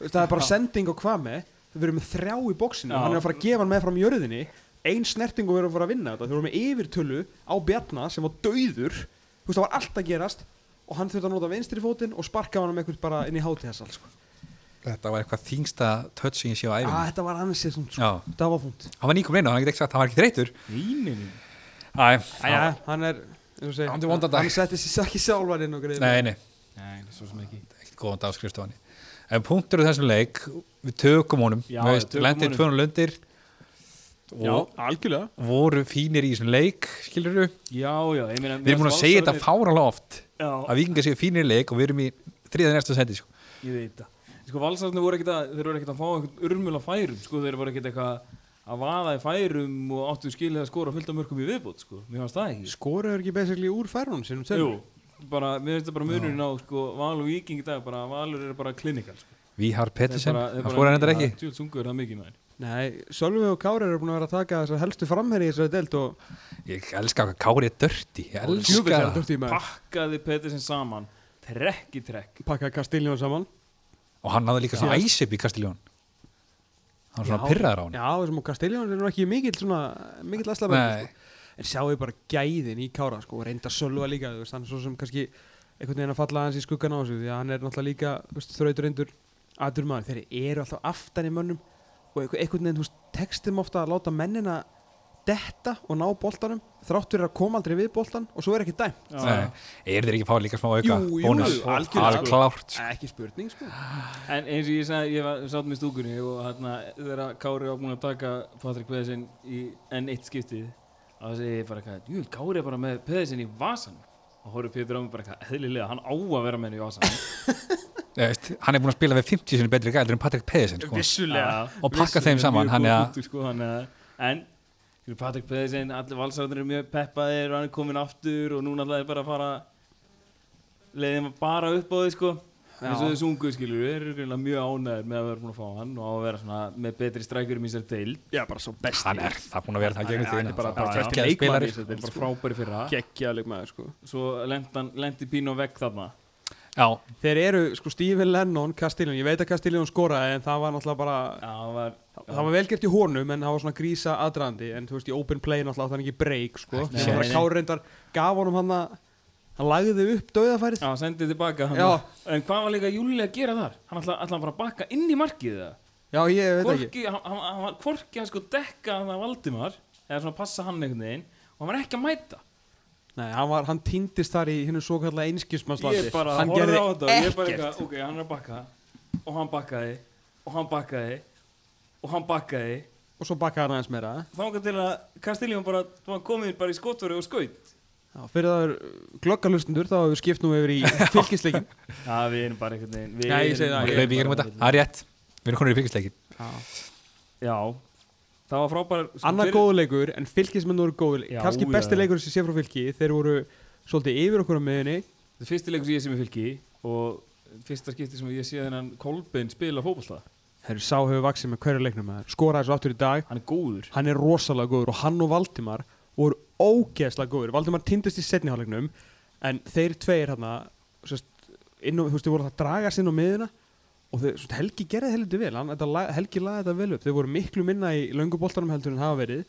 það er bara sending og hvað með, við erum með þrjá í bóksinu, Já. hann er að fara að gefa hann með fram jörðinni, ein snerting og við erum að fara að vinna þetta, þeir voru með yfirtölu á Bjarna sem var dauður, þú veist, það var allt að gerast og hann þurfti að nota vinstri fótinn og sparka hann með eitthvað bara inn í hátíðasal, sko. Þetta var eitthvað þingsta touch sem ég sé á Ah, æfum þetta var ansið svona, sko, það var þúnt. hann var inn og hann getið ekki sagt hann var ekki þreytur hann er, og Hann setti sér ekki og greið. Nei, nei, Nei, svo sem ekki. Ekkert góðan dag skrifst á hann En punktur á þessum leik Við tökum honum. Lendið. 200 lundir Já, Og algjörlega. voru fínir í þessum leik Skilur við Já, já, ég meina Við erum búin að segja þetta fáralega oft Já, Að vikingar séu fínir í leik Og við erum í þriða næsta seti sko. ég veit það. Sko, valsarnir voru ekkert að, þeir voru ekkert að fá einhvern urmul á færum Sko, þeir voru ekkert eitthvað að vaða í færum og áttu skilið að skora fullt af mörgum í viðbót, sko. Mér fannst það ekki. Skoraður ekki basically úr færunum sinum til? Jú, bara, finnst það bara munurinn á, sko, Val og Víking í dag bara, Valur er bara klinikal, sko. Vihar Pettersen, hann bara- skora hennar ekki. Tjóð sungur það mikið, maður. Nei, Sölvi og Kári eru búin að vera að taka þessar helstu framherri í þessari deild og Ég elska hvað Kári er dörti Ég elska er það. Pakkaði Pettersen saman, trekk í trekk. Pakkaði Kastiljón saman. Og hann hafði líka svona æsip í Kastiljón Hann var svona Já, pyrraður á hann Já, þessum og Kastiljón er nú ekki mikill svona mikill aðslapar Nei, sko. En sjáu bara gæðin í Kára sko, og reynda Sölva líka þú veist, hann er svo sem kannski einhvern veginn að falla hans í skuggan á þessu því að hann er náttúrulega líka þú veist, þrautur reyndur aður maður þeir eru alltaf aftan í mönnum og einhver- einhvern veginn, textum ofta að láta mennina detta og ná boltanum þrátt fyrir að koma aldrei við boltan og svo er ekki dæmt. Nei. Er þeir ekki að fá líka smá auka? Jú, jú, Alveg sko. klárt ekki spurning sko. En eins og ég sagði, ég var sátt með stúkunni og hérna þegar Kári var búin að taka Patrik Pedersen í enn eitt skiptið þá segi ég bara eitthvað, jú, Kári er bara með Pedersen í vasan og horfður Pétur á mig bara eitthvað, eðlilega, hann á að vera með henni í vasan [LAUGHS] Hann er búin að spila við 50 sinni betri gældur en Patrik Pedersen sko. vissulega. Og pakka þeim saman hann er sko, En Patrik Pedersen, allir valsarðunir eru mjög peppaðir og hann er komin aftur og núna ætlaði bara að fara leiðin bara upp á því sko. Eins og þau sungu skilur við eru greinilega mjög ánægir með að vera búin að fá hann og að vera svona með betri strækjurum í sér deil já, bara svo besti. Hann er það búin að vera það gegnum Hann er bara- Það bara er besti þessari þetta er bara frábæri fyrra. Geggjaðleg maður sko. Svo lendi, Pínu vekk þarna. Já, þeir eru sko Stephen Lennon, Castellón ég veit að Castellón skoraði en það var náttúrulega bara já, það var, það var vel gert í honum en það var svona grísa aðdraðandi en þú veist í open play náttúrulega átti hann ekki break sko. Þegar séns. Kári reyndar gaf honum hann að hann lagði upp dauðafærið. Já, sendið tilbaka en hvað var líka Júli að gera þar? Hann ætlaði ætla bara að bakka inn í markið það já ég veit ekki. Hvorki, hann, hann, hann var hvorki að sko dekka hann að Valdimar eða svona passa hann einhvern veginn og hann var ekki að mæta. Nei, hann, var, hann týndist þar í hinnu svo kallega einskismannslandi ég bara horfði á þetta og ég bara eitthvað, ok, hann er að bakka. Og hann bakkaði og hann bakkaði og hann bakkaði. Og svo bakkaði hann aðeins meira þángar til að Kastiljón bara var komin bara í skotveru og skaut já, fyrir það er glöggalustundur þá hefur við skipt nú yfir í [LAUGHS] fylgisleikin Já, við erum bara einhvern veginn við Já, ég erum segi það, bara- hann hlaupi í gegnum þetta Það er rétt. Við erum konur í fylgisleikin Já, það var frábær sko, annar fyrir- góðu leikur en fylgismenn voru góðu Já, kannski já, besti já. leikur sem sé frá fylki. Þeir voru svolítið yfir okkur á miðunni Þetta er fyrsti leikur sem ég sem er fylki og fyrsta skipti sem ég sé þennan Kolbein spila fótbolta. Þeir sá hefur vaksið með hverju leiknum maður. skoraði svo aftur í dag. Hann er góður. Hann er rosalega góður og hann og Valdimar voru ógeðslega góður. Valdimar týndist í setniháleiknum en þeir tveir hérna þú veist, þeir voru að draga sinn á miðuna og þeir, sest, Helgi gerði heldur vel. Hann, þetta, lag- Helgi laði þetta vel upp. Þeir voru miklu minna í lönguboltanum heldur en hafa verið.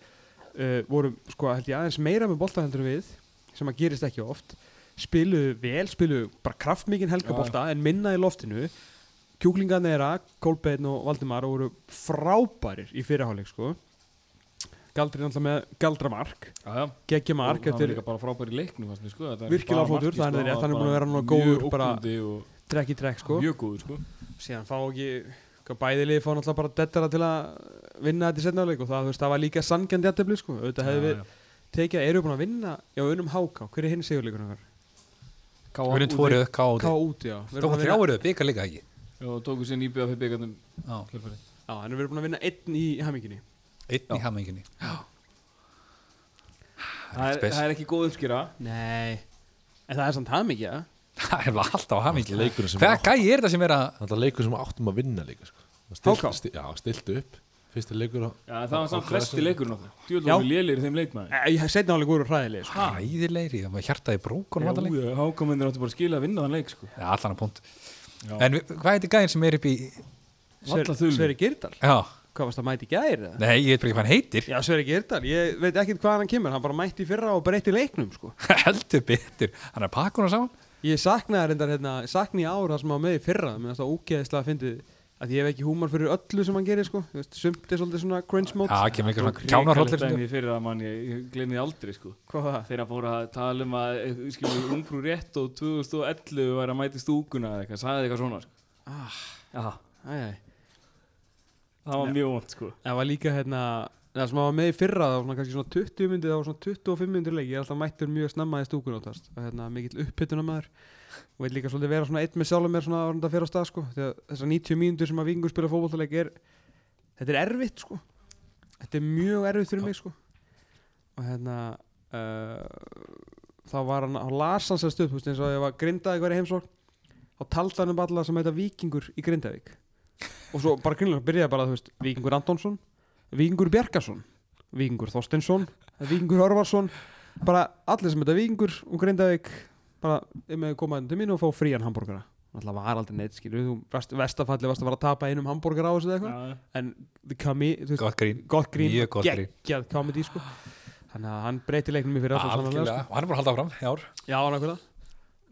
Uh, voru sko held ég aðeins meira með bolta heldur við sem að gerist ekki oft. Spiluðu vel, spiluðu bara kraftmikinn helgabolta en minna í loftinu. Kjúklingarnir þeirra, Kolbeinn og Valdimar voru frábærir í fyrirháleik sko Galdri náttúrulega með galdramark. Já, já. Geggja mark Og hann var eftir líka bara frábær í leiknum fannst mér, sko. Þetta er Virkilega það er sko, rétt, hann er var búinn að vera góður bara- trekk í trekk sko. Mjög góður sko. Síðan fá ekki Sko, bæði liði fá náttúrulega bara dettara til að vinna þetta í setnáleik og það, veist, það var líka sangjandi jættefli sko. auðvitað hefði við tekið, eru búin að vinna já, unum háká, hver er hinn sigurleikur okkar? Við erum tvorið, ká út. Ká út, já. Við erum Tókum búin að vinna- þrjáuruð, byggar líka ekki? Og tóku sér nýbjöða fyrir byggandum Já, Já, en við erum búin að vinna einn í haminginni einn í hamminginni það er, það er ekki góð uppskýra Nei En það er samt hamingja ja? Það er alltaf sem Hvað gæi er þetta sem er að þetta er leikur sem áttum að vinna líka sko. Það HK? sti, já, stiltu upp fyrsti leikur á, Já, það var samt flesti. Djúðlum við lélir þeim leikmaði Nei, Ég setna alveg voru hræðileg sko. hræðilegri Það var hjartaði leik Hákomendur áttu bara að skila að vinna þann leik sko. Já, allan að punkt Já. En hvað heitir gæðin sem er upp í þulur. Sveri Girdal Já, Hvað varst að mæti í gær? eða? nei, ég veit bara ekki hvað hann heitir Já, Sveri Girdal Ég veit ekkert hvað hann kemur Hann bara mætti í fyrra og breytti leiknum sko. [LAUGHS] Heldur betur Hann er pakkunum saman Ég saknaði reyndar hérna Ég saknaði í ár það sem hann var með í fyrra Mér finnst það ógeðislega að fyndið að ég hef ekki húmar fyrir öllu sem hann gerir sko. Þú veist, Sumt er svolítið svona cringe mode Já, kemur einhver svona kjánarhóllir dæmi fyrir að mann, ég, ég því aldrei sko. Hvað var það? Þegar hann fór að tala um að eh, skilur, ungfrú rétt og 2011 var að mæti stúkuna eða eitthvað, sagði eitthvað svona sko. Ah, Já, æ, æ. Það var mjög vond sko. Það var líka hérna Það sem var með í fyrra Það var svona kannski svona 20 myndið Það var svona 25 myndir leik. Ég er alltaf mættur mjög snemma í stúkun átast Og hérna mikill upphittuna maður Og vil líka svolítið vera svona eitt með sjálfum mér Svona að þetta fyrir á stað sko. Þegar þessar 90 mínútur sem að vingur spila fótbollaleik er Þetta er erfitt sko. Þetta er mjög erfitt fyrir mig sko. Og hérna uh, Þá var hann Þá las hann sér stöð þú veist, eins og ég var grindaði hverja heimsókn Þá taldi hann um alla sem heita Víkingur í Grindavík Og svo bara grunlega byrjaði bara þú veist Víkingur Antonsson Víkingur Bjarkason Víkingur Þorsteinsson Víkingur Örvarsson bara allir sem þetta Víkingur og Grindavík bara um að koma inn til mín og fá frían hambúrgara alltaf var aldrei neitt skilur þú vest, vestafalli varst að fara að tapa einum hambúrgara á þessu eða eitthvað. Já, en the comi, þú veist, Gott grín. gott grín Mjög gott grín. geggjað comedy sko. Þannig að hann breyti leiknum í fyrir Algjörlega. Og hann er bara að halda áfram í ár. Sko. já, nákvæmlega.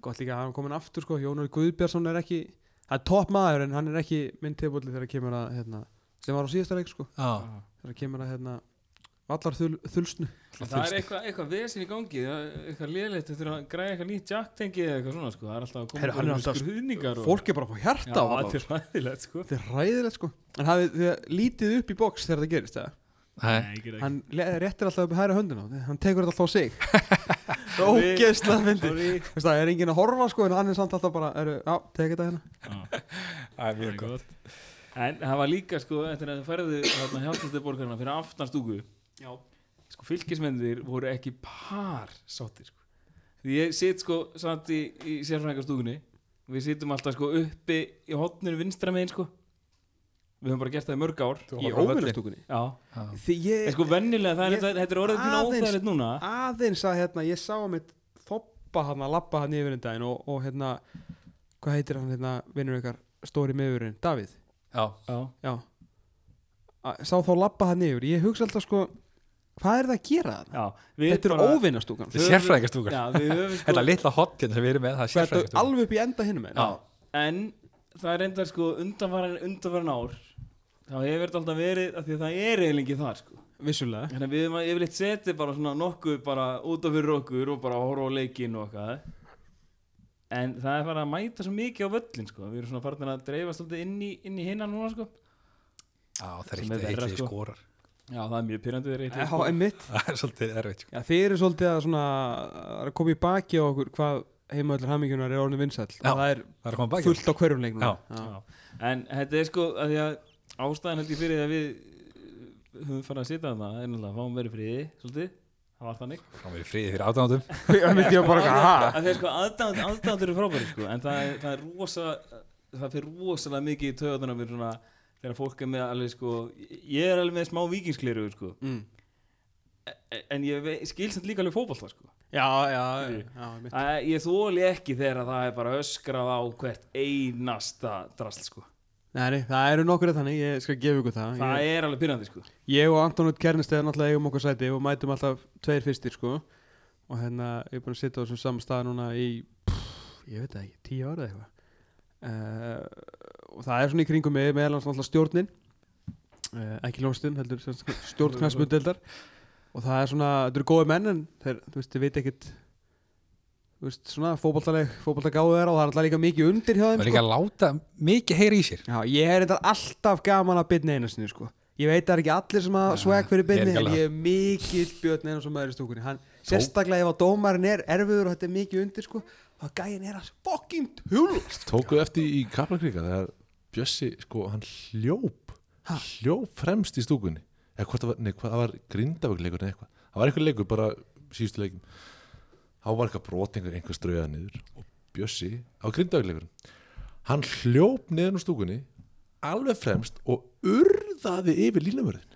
Gott líka að hann komin aftur sko. Jónur Guðbjörnsson er ekki það er topp maður en hann er ekki minn tilbúli þegar kemur að hérna, sem var á síðasta leik sko Já, þegar kemur að hérna vallar þul, þulsnu Það er eitthvað, eitthvað vesin í gangi það er eitthvað léleitt eftir að græða eitthvað nýtt jacktengi eða eitthvað svona sko. það er alltaf að koma hann er alltaf- skurðningar og... fólk er bara að fá hjarta Já, á þetta er ræðilegt sko. Þetta er ræðilegt sko En hafið þið lítið upp í box þegar það gerist eða? Hann le- réttir alltaf upp í hæra höndina á Hann tekur þetta alltaf á sig. [LAUGHS] Það er ógeðslega. Veist Það er enginn að horfa sko En hann er samt alltaf bara eru, Já, tek þetta hérna. Já. það er mjög gott. En það var líka sko eftir að þið færðu þarna hjálpastu borgarna fyrir aftanstúku Já. sko fylgismennir voru ekki par sáttir sko. því ég sitt sko samt í, í sérfræðingarstúkunni. Við sittum alltaf sko uppi í hotninu vinstra megin sko við höfum bara gert það í mörg ár. Í óvinnastúkunni já. Því en ég sko vennilega það er Ég- þetta, þetta er orðið pínu óþægilegt núna. aðeins að hérna Ég sá að mitt þoppa hann að lappa hann yfir en daginn og, og hérna Hvað heitir hann hérna Vinnur ykkar stóri meðurinn Davíð? Já, já. Já. Að, Sá þá lappa hann yfir. Ég hugsa alltaf sko Hvað er það að gera það? já við Þetta er bara- óvinnastúkan þetta er sérfræðingastúkar já við höfum sko Þetta litla hotkin sem við erum með, er er alveg upp í enda en það er enda sko undanfarin undanfarin ár þá hefur þetta alltaf verið af því að það er eiginlega þar sko. Vissulega. Þannig að við höfum yfirleitt setið bara svona nokkuð bara út af fyrir okkur og bara horfa á leikinn og eitthvað. En það er farið að mæta svo mikið á völlin sko. Við erum svona farin að dreifa svolítið inn í, inn í hinna núna sko. Já, það er eitt eitt sko. skorar. Já, það er mjög pyrrandið þeir Já, eitthvað einmitt. [LAUGHS] Það er svolítið erfitt sko. Já, þið eru svolítið að svona að koma í baki á okkur hvað heimöðlar hammingjunar er orðin og það er Það er fullt á hverjum leiknum. Já. Já. En þetta er sko að því að ástæðan held ég fyrir því að við uh, höfum farið að sitja þarna er náttúrulega að fáum verið friði svolítið. Það var þannig. Það verið friði fyrir átáðum Það myndi ég bara eitthvað, ha? að þeir sko aðdáðandur eru frábæri sko. En það er, það er rosa það fyrir rosalega mikið í svona þegar fólk er með alveg sko ég er alveg með smá vikingskliru sko. Mm. E- en ég vei- skil samt líka alveg fótbolta sko Já, já, já, já ég þóli ekki þegar að það er bara öskrað á hvert einasta drasl sko. Nei, það eru nokkur þannig, ég skal gefa ykkur það. Það ég, er alveg pyrrandi sko. Ég og Anton Út Kernesteð náttúrulega eigum okkur sæti og mætum alltaf tveir fyrstir sko. Og hérna, ég er búin að sitja á þessum saman stað núna í, pff, ég veit ekki, tíu ára eða eitthvað. Uh, og það er svona í kringum mig meðal hans náttúrulega stjórnin. Uh, ekki lóstinn, heldur sem sagt stjórn knæsmyndeldar og það er svona, þetta eru góði menn en þeir, þú veist, þið veit ekkit þú veist, svona fótboltaleg, fótboltagáðu er og það er alltaf líka mikið undir hjá Það þeim er líka að láta mikið heyra í sér. Já, ég er þetta alltaf gaman að byrna einu sinni sko. Ég veit að það er ekki allir sem að swag fyrir byrni en ég er mikill björn einu sem maður í stúkunni. Hann, Sérstaklega ef að dómarinn er erfiður og þetta er mikið undir sko, þá gæin er að fucking tjúlast Tókuðu eftir í Kaplakríka þegar Bjössi, sko, hann hljóp Ha? hljóp fremst í stúkunni eða hvort það var, nei, hvað það var grindavögleikur eða eitthvað, það var eitthvað leikur bara síðustu leikum þá var eitthvað brot einhver, strauðað niður og Bjössi á grindavögleikur hann hljóp niður á stúkunni alveg fremst og urðaði yfir línumörðin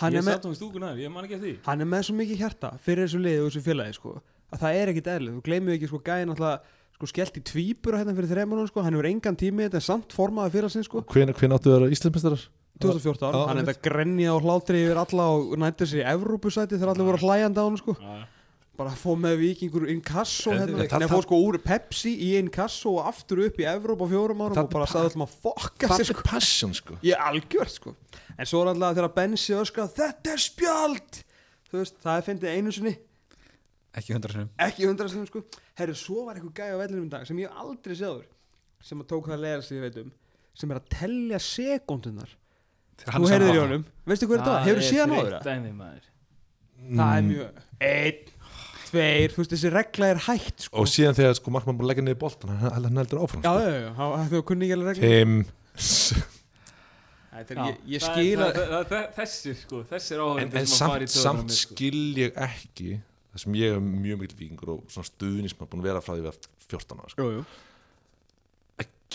hann, Ég er með- satt á í stúkun aðeins, ég man ekki að því. Hann er með svo mikið hjarta fyrir þessu liði og þessu félagi sko, að það er ekkit eðlið, þú gleymið ekki sko, gæin alltaf sko, skellt í tvíbura hérna fyrir þremunum sko, hann hefur engan tími í þetta en samt formaði fyrir sin sko, hvenær hven áttu að vera Íslandsmeistarar? 2014 Já, hann er einmitt. þetta grenja og hlátri yfir alla og nættir sér í Evrópusæti þegar allir voru hlæjandi á hann sko. Bara fóð með vikingur inkasso En- hérna, hann fóð sko úr Pepsi í inkasso og aftur upp í Evrópa á fjórum árum og bara er sagði alltaf að fokka sér er sko. passion sko. Ég er algjört sko. En svo er alltaf þegar Bensi öskra þetta er spjald! Þú veist, það er fyndið einu sinni. Ekki hundra sinum ekki hundra sinni sko. Herru, svo var eitthvað gæja á vellinum í dag sem ég aldrei séður sem að tók það að leiða sig, ég veit um sem er að tellja sekundunar þú heyrðir í honum, veistu hvað er þetta? hefur þú séð hann áður? maður það er mjög einn, tveir, þú veist þessi regla er hægt sko og síðan þegar sko markmann búin að leggja niður boltan hann, hann heldur áfram já, sko. já, já, já, þú kunni ekki alveg regla er- ég, skil að Þessi sko, þessi er en, áhengið en samt, samt skil ég ekki það sem ég er mjög mikil vikingur og svona stuðnismann búin að vera frá því að vera 14 ára sko.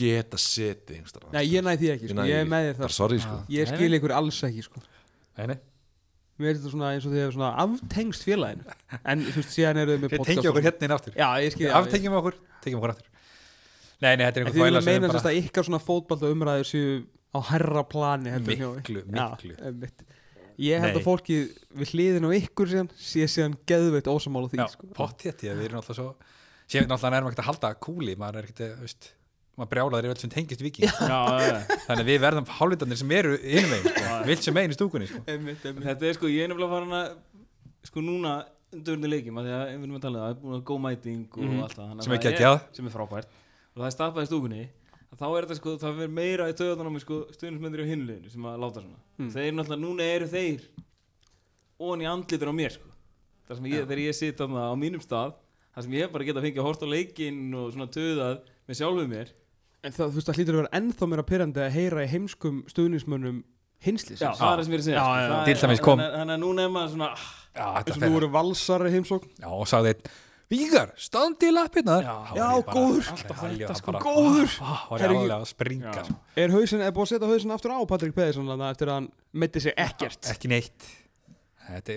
Að geta einhverstaðar Nei, ég næði því ekki, Ég sko. því ég er með þér bara þar sorry sko Ég Nei, skil nei. ykkur alls ekki sko. Nei, Mér finnst þetta svona eins og þið hefur svona aftengst félaginu En þú veist, síðan eru þið með Við tengjum okkur hérna inn aftur Já, ég skil Aftengjum okkur, tengjum okkur aftur Nei, nei, þetta er einhver þið þvæla vilja sem meina er þess að ykkar svona fótbalta umræður séu á herra plani Miklu, miklu. Ég held Nei. að fólki við hliðin á ykkur síðan sé síðan geðveitt ósamála því Já, sko. pott hétt ég, við erum alltaf svo Sér náttúrulega erum ekkert að halda kúli Maður er ekkert, að, veist Maður brjálaður yfir allt sem tengist viki Já, já, já. Þannig að við verðum hálfvitarnir sem eru innum megin sko. Vilt sem megin í stúkunni sko. Einmitt, einmitt. Þetta er sko, ég er nefnilega farin að sko núna undirurni leikjum að því að við erum að tala um það, það er búin að góð mæting og Mhm. allt það Sem er sem er frábært og það er stafað í stúkunni að þá er þetta sko, það verður meira í töðunum sko stuðnismyndir á hinliðinu sem að láta svona Mm. þeir náttúrulega, núna eru þeir í andlitur á mér sko þar sem ég, þegar ég sitt þarna á mínum stað þar sem ég hef bara getað fengið að horta á leikinn og svona töðað með sjálfuð mér En það, þú veist, það hlýtur að vera ennþá meira pyrrandi að heyra í heimskum stuðnismönnum hinslis Já, það er það sem ég er að segja Já, sko. Það Til er- dæmis kom- Þannig að- að núna er maður svona ah, og fer nú eru valsar í heimsókn Já, og sagði einn Vígar, standi í lappirnar Já, já, góður. Alltaf Þetta sko, góður. Var ég Herri, alveg að springa sko. Er hausin, er búið að setja hausin aftur á Patrik þarna eftir að hann metti sig ekkert Ekki neitt Þetta,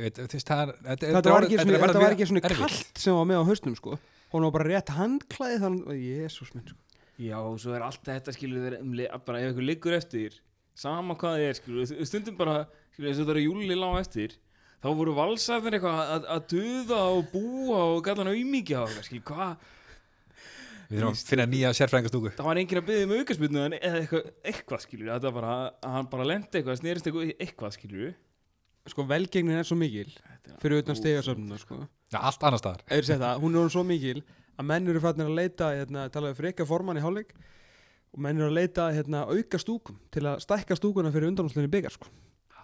það er var ekki svona, er þetta mjög var ekki svona erfitt. kallt sem var með á hausnum sko Hún var bara rétt handklæði þannig Jésús minn sko Já, og svo er allt þetta skilur verið um, bara ef ykkur liggur eftir sama hvað þið er skilur stundum bara skilur eins og það er júli lág eftir þá voru valsarnir eitthvað að, að duða og búa og gæta hann auðmíkja og eitthvað, skilur hvað? Við þurfum að finna nýja sérfræðingastúku það var enginn að byggja um aukaspilnu en eða eitthvað, eitthvað skilur þetta var bara að hann bara lendi eitthvað snerist eitthvað, eitthvað skilur Sko velgengnin er svo mikil fyrir utan stegasöfnuna sko. Já, allt annar staðar. Eður það, hún er svo mikil að menn eru fætnir að leita hérna, talaðu fyrir ekki formann í hálfleik og menn eru að leita hérna, auka stúkum til að stækka stúkuna fyrir undanúslinni byggar sko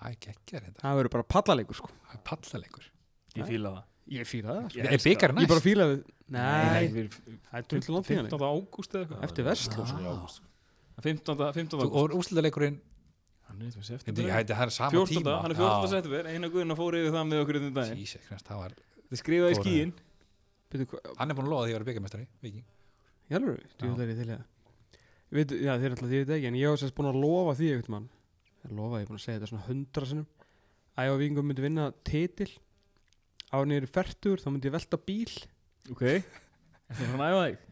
Það er geggjær þetta Það verður bara pallaleikur sko Það er pallalegur ég fíla það Ég fíla það sko. Ég Er elska byggar Ég næst? bara fíla við Nei, það er tullu langt í hann 15. ágúst eða eitthvað Eftir Vestló sko. Já, 15. 15. Þú- Og úrslutaleikurinn hann er sama 14. tíma hann er 14. september eina guðin að fóra yfir það með okkur í daginn það var þið skrifaði Góður. Byrju, Hann er búin að lofa því að vera byggamestari Viking er ég það. Ég veit, já, alltaf, ég veit ekki, en ég hef sérst búin að lofa því. Ég lofa, ég er búin að segja þetta svona hundra sinnum. Að ef að vikingum myndi vinna titil, á er færtur, þá myndi ég velta bíl. ok er það svona að æfa þig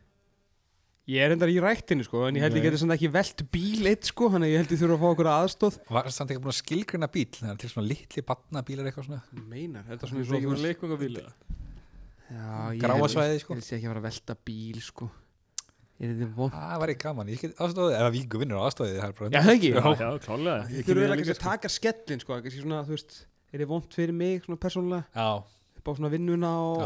Ég er endar í ræktinni, sko, en ég held ég Nei. geti svona ekki velt bíl eitt, sko, þannig að ég held ég þurfa að fá okkur aðstóð. Var samt ekki búin að skilgrina bíl Það er til svona litli batnabílar eitthvað svona Meinar, þetta er það svona ekki svo... bara leikvangabíl Já, ég Gráa held- svæðið, sko. Ég ég ekki að fara að velta bíl, sko. Er þetta von? Það var ekki gaman, ég get aðstóðið Ef að Viking vinnur á aðstóðið Það er bara Já, það ekki. já, já, klálega Þið þurfum eiginlega kannski að taka skellin, sko, kannski svona, þú veist, er þið vond fyrir mig, svona persónulega, Já, upp á svona vinnuna og,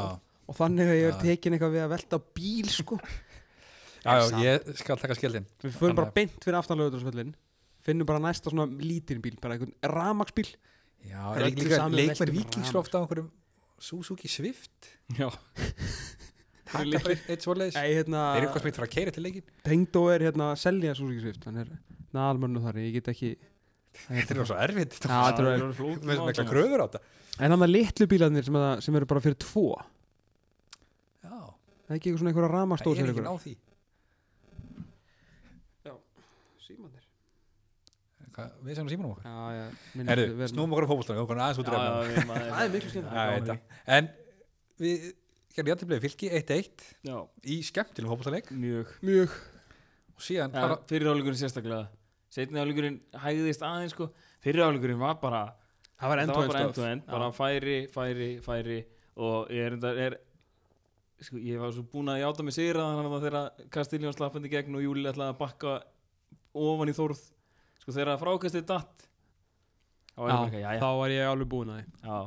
og þannig að ég er Já. tekin eitthvað við að velta bíl sko. [LAUGHS] Já, já, ég skal taka skildin við förum bara beint fyrir aftanlega finnum bara næsta svona lítinn bíl bara einhvern ramagsbíl Já, er er veltum vikings ofta á einhverjum Suzuki Swift? Já, [LAUGHS] Takk. fyrir eitt svoleiðis. Nei, hérna, Er eitthvað smitt fyrir að keira til leikin? Tengdó er hérna að selja Suzuki Swift hann er naðalmönnu þar, ég get ekki Þetta er svo erfitt. Já, þetta er- Með svona eitthvað kröfur á þetta. En hann að litlu bílarnir sem, að, sem eru bara fyrir tvo. Já, það er ekki eitthvað svona það ramastóð er ekki ná því. Símanir Hvað, Við sem símanum okkar? Erum- snúum okkur á maður [LAUGHS] það er miklu skemmt. En við gerðum jættiblegu fylki 1-1 Já, í skemmtilegum fókbólstæðleik mjög. Mjög. Og síðan ja, fara Fyrir áleikurinn sérstaklega. Setni áleikurinn hægðist aðeins sko. Fyrir áleikurinn var bara það var var bara endur end to end Bara færi, færi, færi. Og ég er, enda- er sko, Ég var svo búin að játa mig sigra Þannig að þegar Kastiljón slappandi gegn Og Júli ætlaði að bakka ofan í þórð Sko þegar frákastið datt var bara já, eitthvað, þá var ég alveg búin að því. Já,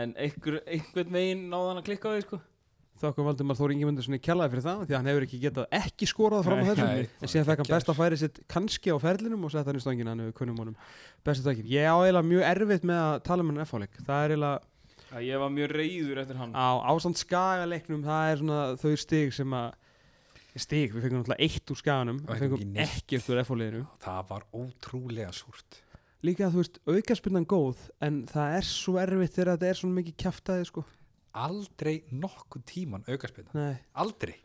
en einhver, einhvern veginn náði hann að klikka á því sko. Þokkum Valdimar Þór Ingemundur svona kjallaði fyrir það því að hann hefur ekki getað ekki skorað fram á Nei, þessu. nei, en síðan fekk hann besta færi sitt kannski á ferlinum og sett hann í stöngina hann hefur kunnum honum bestu tökin ég á eiginlega mjög erfitt með að tala um hann F-áleik það er eiginlega Já, ég var mjög reyður eftir hann. á ástand skagaleiknum það er svona þau stig sem að stig, við fengum náttúrulega eitt úr skaganum Og við ekki fengum ekkert úr F-áleikinu Það var ótrúlega súrt. Líka þú veist, aukaspinnan góð en það er svo erfitt þegar þetta er svona mikið kjaftaði sko. Aldrei nokkuð tíman aukarspilna Nei. Aldrei.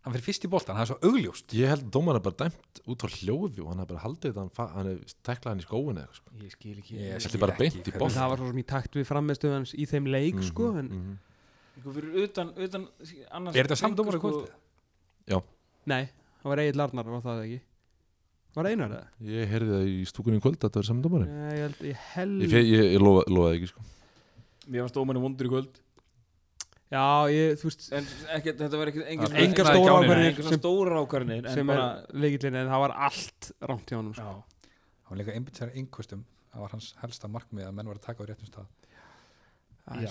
Hann fyrir fyrst í boltan, það er svo augljóst. Ég held að dómarinn er bara dæmt út frá hljóði og hann er bara haldið þetta, hann, er teklað hann í skóin eða eitthvað sko. Ég skil ekki. Ég Ég Þetta bara beint í ekki. en það var svo sem í takt við frammeðstöðu hans í þeim leik sko en Mhm, mhm. Sko fyrir utan, utan annars Er þetta samt fengu, dómar í sko, kvöldið? nei, það var Egil Arnar var það ekki? Var það einar það? Ég heyrði það í stúkunni í kvöld að þetta var saman dómarinn. Nei, ég held, ég held Ég, ég, ég lofa, lofaði ekki sko. Mér var stómanni vondur í kvöld. Já, ég, þú veist En ekki, þetta var ekki Það engin Engar Nei, stóra ákvarðinir Engar sem, stóra ákvarðinir En sem bara er leikillin en það var allt rámt hjá honum sko. Já, Hann var líka einbytt sér einhverstum Það var hans helsta markmið að menn var að taka á réttum stað. Það já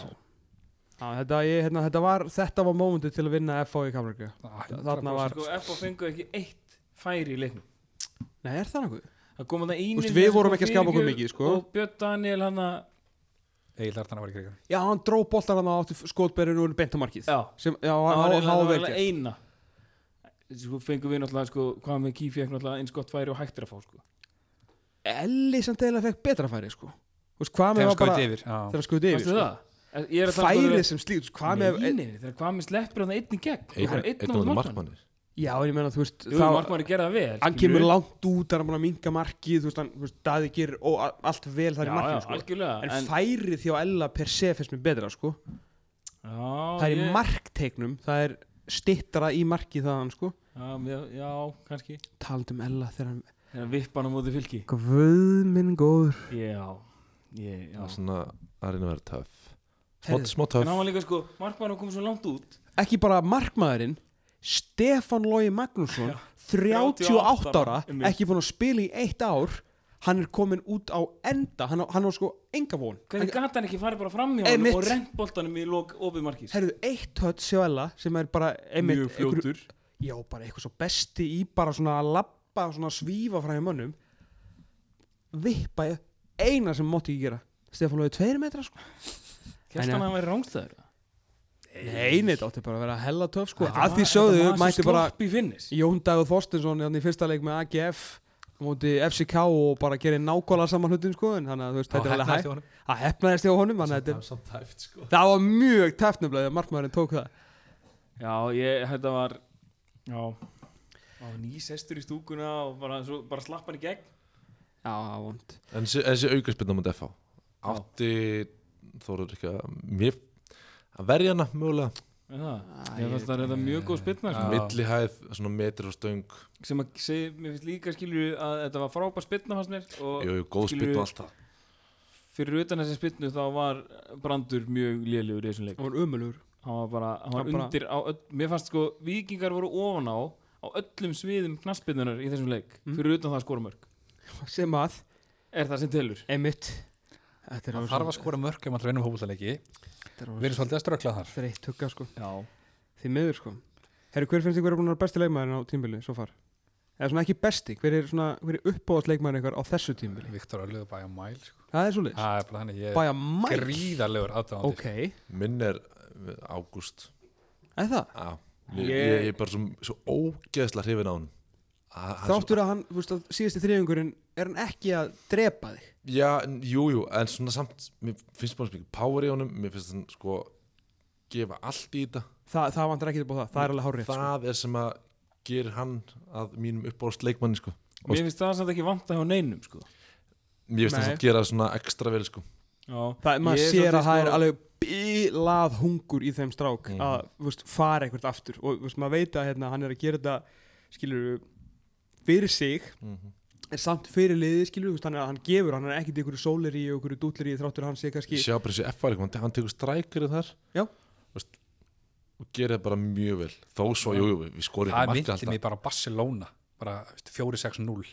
svo. Já, þetta, ég, hérna, þetta var þetta var mómentið til að vinna FH í Kaflarka Þarna var- Sko F fengu ekki eitt færi í leiknum Nei, er það nokkuð? Það kom það Þú einu veist, við vorum ekki að skapa okkur mikið, sko. Og Björn Daniel hann að Egil Artana var í krigan Já, hann dró boltar hann á átti skotberinu og beint á markið Já sem, Já, Það var hann háða það var gert. eina Sko fengum við náttúrulega sko Hvað með Kífi ekki náttúrulega eins gott færi og hættir að fá sko Elli samt eða fekk betra færi sko. Þú veist, hvað með Þegar hann skuði yfir Sko. það? Er um Færið sem slíkt, veist, hvað með hvað með sleppur hann einn í gegn Einn Það á markmann markmannir Já, en ég meina, þú veist Jú, þá- markmann er gerað vel Hann kemur langt út, hann er búin að minka markið Þú veist, hann, þú veist, Daði gerir a- allt vel þar í markið sko. algjörlega En, færið þjá Ella per se fyrst mér betra sko. já, Það er í markteiknum Það er stittra í markið þaðan sko. Já, kannski Talandi um Ella þegar hann Þegar vippan á móti fylki Guð minn góður Já, Það er svona að reyna að vera töff Smá, smá En hann var líka sko, markmann komið svo langt út. Ekki bara markmaðurinn Stefán Lógi Magnússon 38 38 ára. Ekki búin að spila í eitt ár Hann er komin út á enda Hann á, hann á sko enga von. Hvernig gata hann ekki farið bara fram í honum og rent boltanum í lok opið markís Herðu, eitt hödd sjá Ella Sem er bara einmitt Mjög fljótur. Einhver- Já, bara eitthvað svo besti í bara svona að lappa Svona að svífa frá hjá mönnum. Vippa ég Eina sem mátti ekki gera. Stefán Lógi tveir metra sko Hérst hann að hann væri rángstæður Nei, nei, þetta átti bara að vera hella töf sko. Að því sögðu mætti bara Jón Dagur Þorstinsson hérna í fyrsta leik með AGF á móti FCK og bara gerir nákvæmlega saman hlutin sko en þannig að þú veist þetta er alveg hægt. það hefnaðist hjá honum tæft sko. Það var mjög tefnumlega þegar markmaðurinn tók það. Já, ég, þetta var nýsestur í stúkuna og bara, svo, bara slapp hann í gegn. Já, það var vond En þessi, þessi aukarspilna mútið FH Átti Þóruður ekki að Mér að verja hana mögulega. Er það? Æ, Ég fannst það þetta mjög góð spilna sko. Millihæð, svona metri og stöng. Sem að segja, mér finnst líka skilur að þetta var frábær spilna fannst mér og Jú, jú, góð spilna og allt það fyrir utan þessi spilnu þá var Brandur mjög lélugur í þessum leik. Það var umölugur hann var bara, hann var Hann undir á öll, mér fannst sko, vikingar voru ofan á á öllum sviðum knaspinnunar í þessum leik. Mm. fyrir utan það skorumörk sem að er það sem telur? Emitt er Það þarf að skora mörg ef maður reynum hópultaleiki við erum svolítið að strökla þar þreytt hugga sko. Já. Því miður sko. Herri, hver finnst að að vera besti leikmaðurinn á tímbili svo far? Eða svona ekki besti, hver er, svona, hver er uppbóðast leikmaðurinn ykkar á þessu tímbili? Viktor Örlugur bæja mæl sko. Það er svo leiðis það er bara þannig, ég er Bæja mæl? gríðarlegur aðdáðandi Ok, Minn er uh, ágúst. Eða það? Já, ég, Ég- ég, ég er bara svo, svo ógeðslega hrifin á hann Þáttur að hann, þú veist að síðasti þriðjungurinn er hann ekki að drepa þig Já, en- jú, jú, en svona samt Mér finnst bara svo mikið power í honum Mér finnst hann sko gefa allt í þetta Þa, Það vantar ekki upp á það, það er alveg hárið sko. Það er sem að gerir hann að mínum uppáðast leikmanni sko. Og- Mér finnst það samt ekki vanta hjá neinum sko Mér finnst hann Nei. að gera svona ekstra vel sko. Já Það, maður Ég sér að það er sko- alveg bílað hungur í þeim strák Mhm. að þú veist, fara eitthvað aftur og þú veist, maður veit að hérna, hann er að gera þetta skilur fyrir sig mm er samt fyrir liðið skilur þú veist, hann, er, hann gefur, hann er ekkit í einhverju sóleri og einhverju dútleri þráttur hann sé kannski Sjá bara þessi F-var hann, hann tekur strækirinn þar. Já. Veist, og gerir það bara mjög vel. Þó svo, jú, jú, við skorum það markið myndi alltaf. mig bara Barcelona bara veist, 4-6-0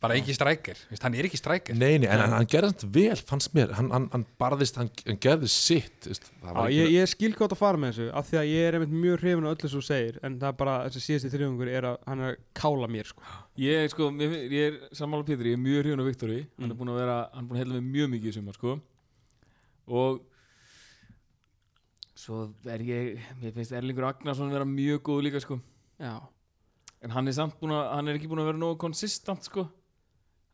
bara ekki strækir, veist, hann er ekki strækir. Nei, nei, en hann, hann gerði þetta vel, fannst mér. Hann, hann, hann barðist, hann, hann gerði sitt veist, það Já, ég, ég skil gott að fara með þessu af því að ég er einmitt mjög hrifin á öllu sem þú segir en það er bara, þessi síðasti þriðungur er að hann er að kála mér sko. Ég, sko, ég, ég er sammála Pétur, ég er mjög hrifun á Viktori Hann Mm. er búin að vera, hann er búin að hella mig mjög mikið í sumar, sko. Og Svo er ég, mér finnst Erlingur Agnarsson vera mjög góð líka, sko. Já, En hann er samt búin að, hann er ekki búin að vera nógu konsistant, sko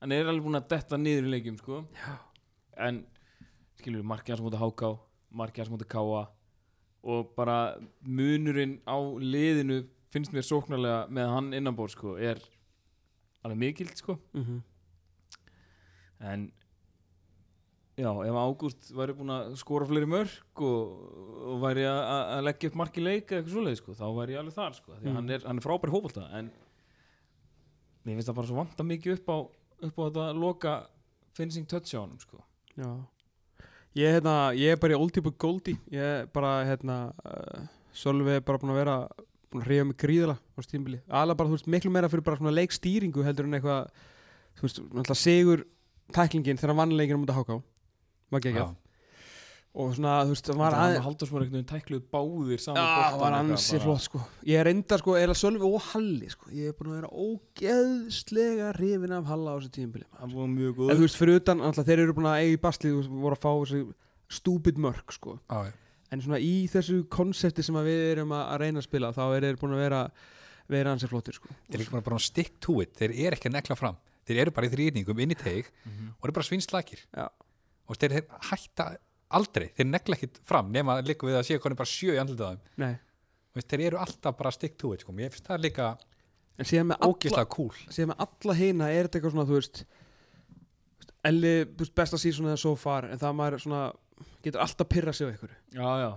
Hann er alveg búin að detta niður í leikjum, sko. En, skilur við, markið hans mútið háká Markið hans mútið káa Og bara munurinn á liðinu finnst mér sóknarlega með hann innanbór, sko Er alveg mikild, sko mm En Já, ef Ágúst væri búin að skora fleiri mörg og, og væri að, leggja upp marki leik eða eitthvað svoleið, sko, þá væri ég alveg þar sko, Mm. hann er, hann er frábær fótbolta en mér finnst það bara svo vanta mikið upp á, upp á þetta loka finishing touch á honum sko. Já. Ég, hérna, ég er bara í old type goldi Ég er bara, hérna uh, Sölvi er bara búin að vera búin að hreyfa mig gríðala á stímbili Alveg bara, þú veist, miklu meira fyrir bara svona leikstýringu heldur en eitthvað Þú veist, náttúrulega sigur tæklingin þegar hann vann leikinu mútið háká Var ekki Já. Og svona, þú veist, það var aðeins og Halldórsmar einhvern veginn tækluð báðir saman Já, það var ansi flott sko. Ég er enda sko, eða Sölvi og Halli sko. Ég er búin að vera ógeðslega hrifin af Halla á þessu tímbili hann var mjög En góð þú veist, fyrir utan, alltaf, þeir eru búin að eiga í baslið og voru að fá þessi stúpid mörk sko. Já, já. en svona í þessu konsepti sem að við erum að, reyna að spila þá er þeir búin að vera vera ansi flottir sko. Þeir eru bara að stick to it. Þeir eru ekki að negla fram. Þeir eru bara í þrýningum inn í teig Mhm. og eru bara svinslækir. Já. og þeir, þeir hætta aldrei þeir negla ekki fram nema líka við að séu hvernig bara sjö í andlita á þeim. Nei. Veist, þeir eru alltaf bara stick to it sko. ég finnst það líka ógeðslega cool. síðan með alla hina er þetta eitthvað svona þú veist Elli, besta síðan eða so far en það maður svona getur alltaf pyrra sig á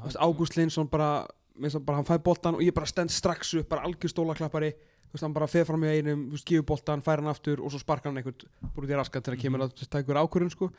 veist, Ágúst Linsson bara, bara hann fæ boltan og ég bara stend strax upp bara algjör stólaklappari. Veist, hann bara fer fram í einum, þú veist, gefur boltan fær hann aftur og svo sparkar hann einhvern búið til raskat til að kemur að taka ykkur ákvörðun sko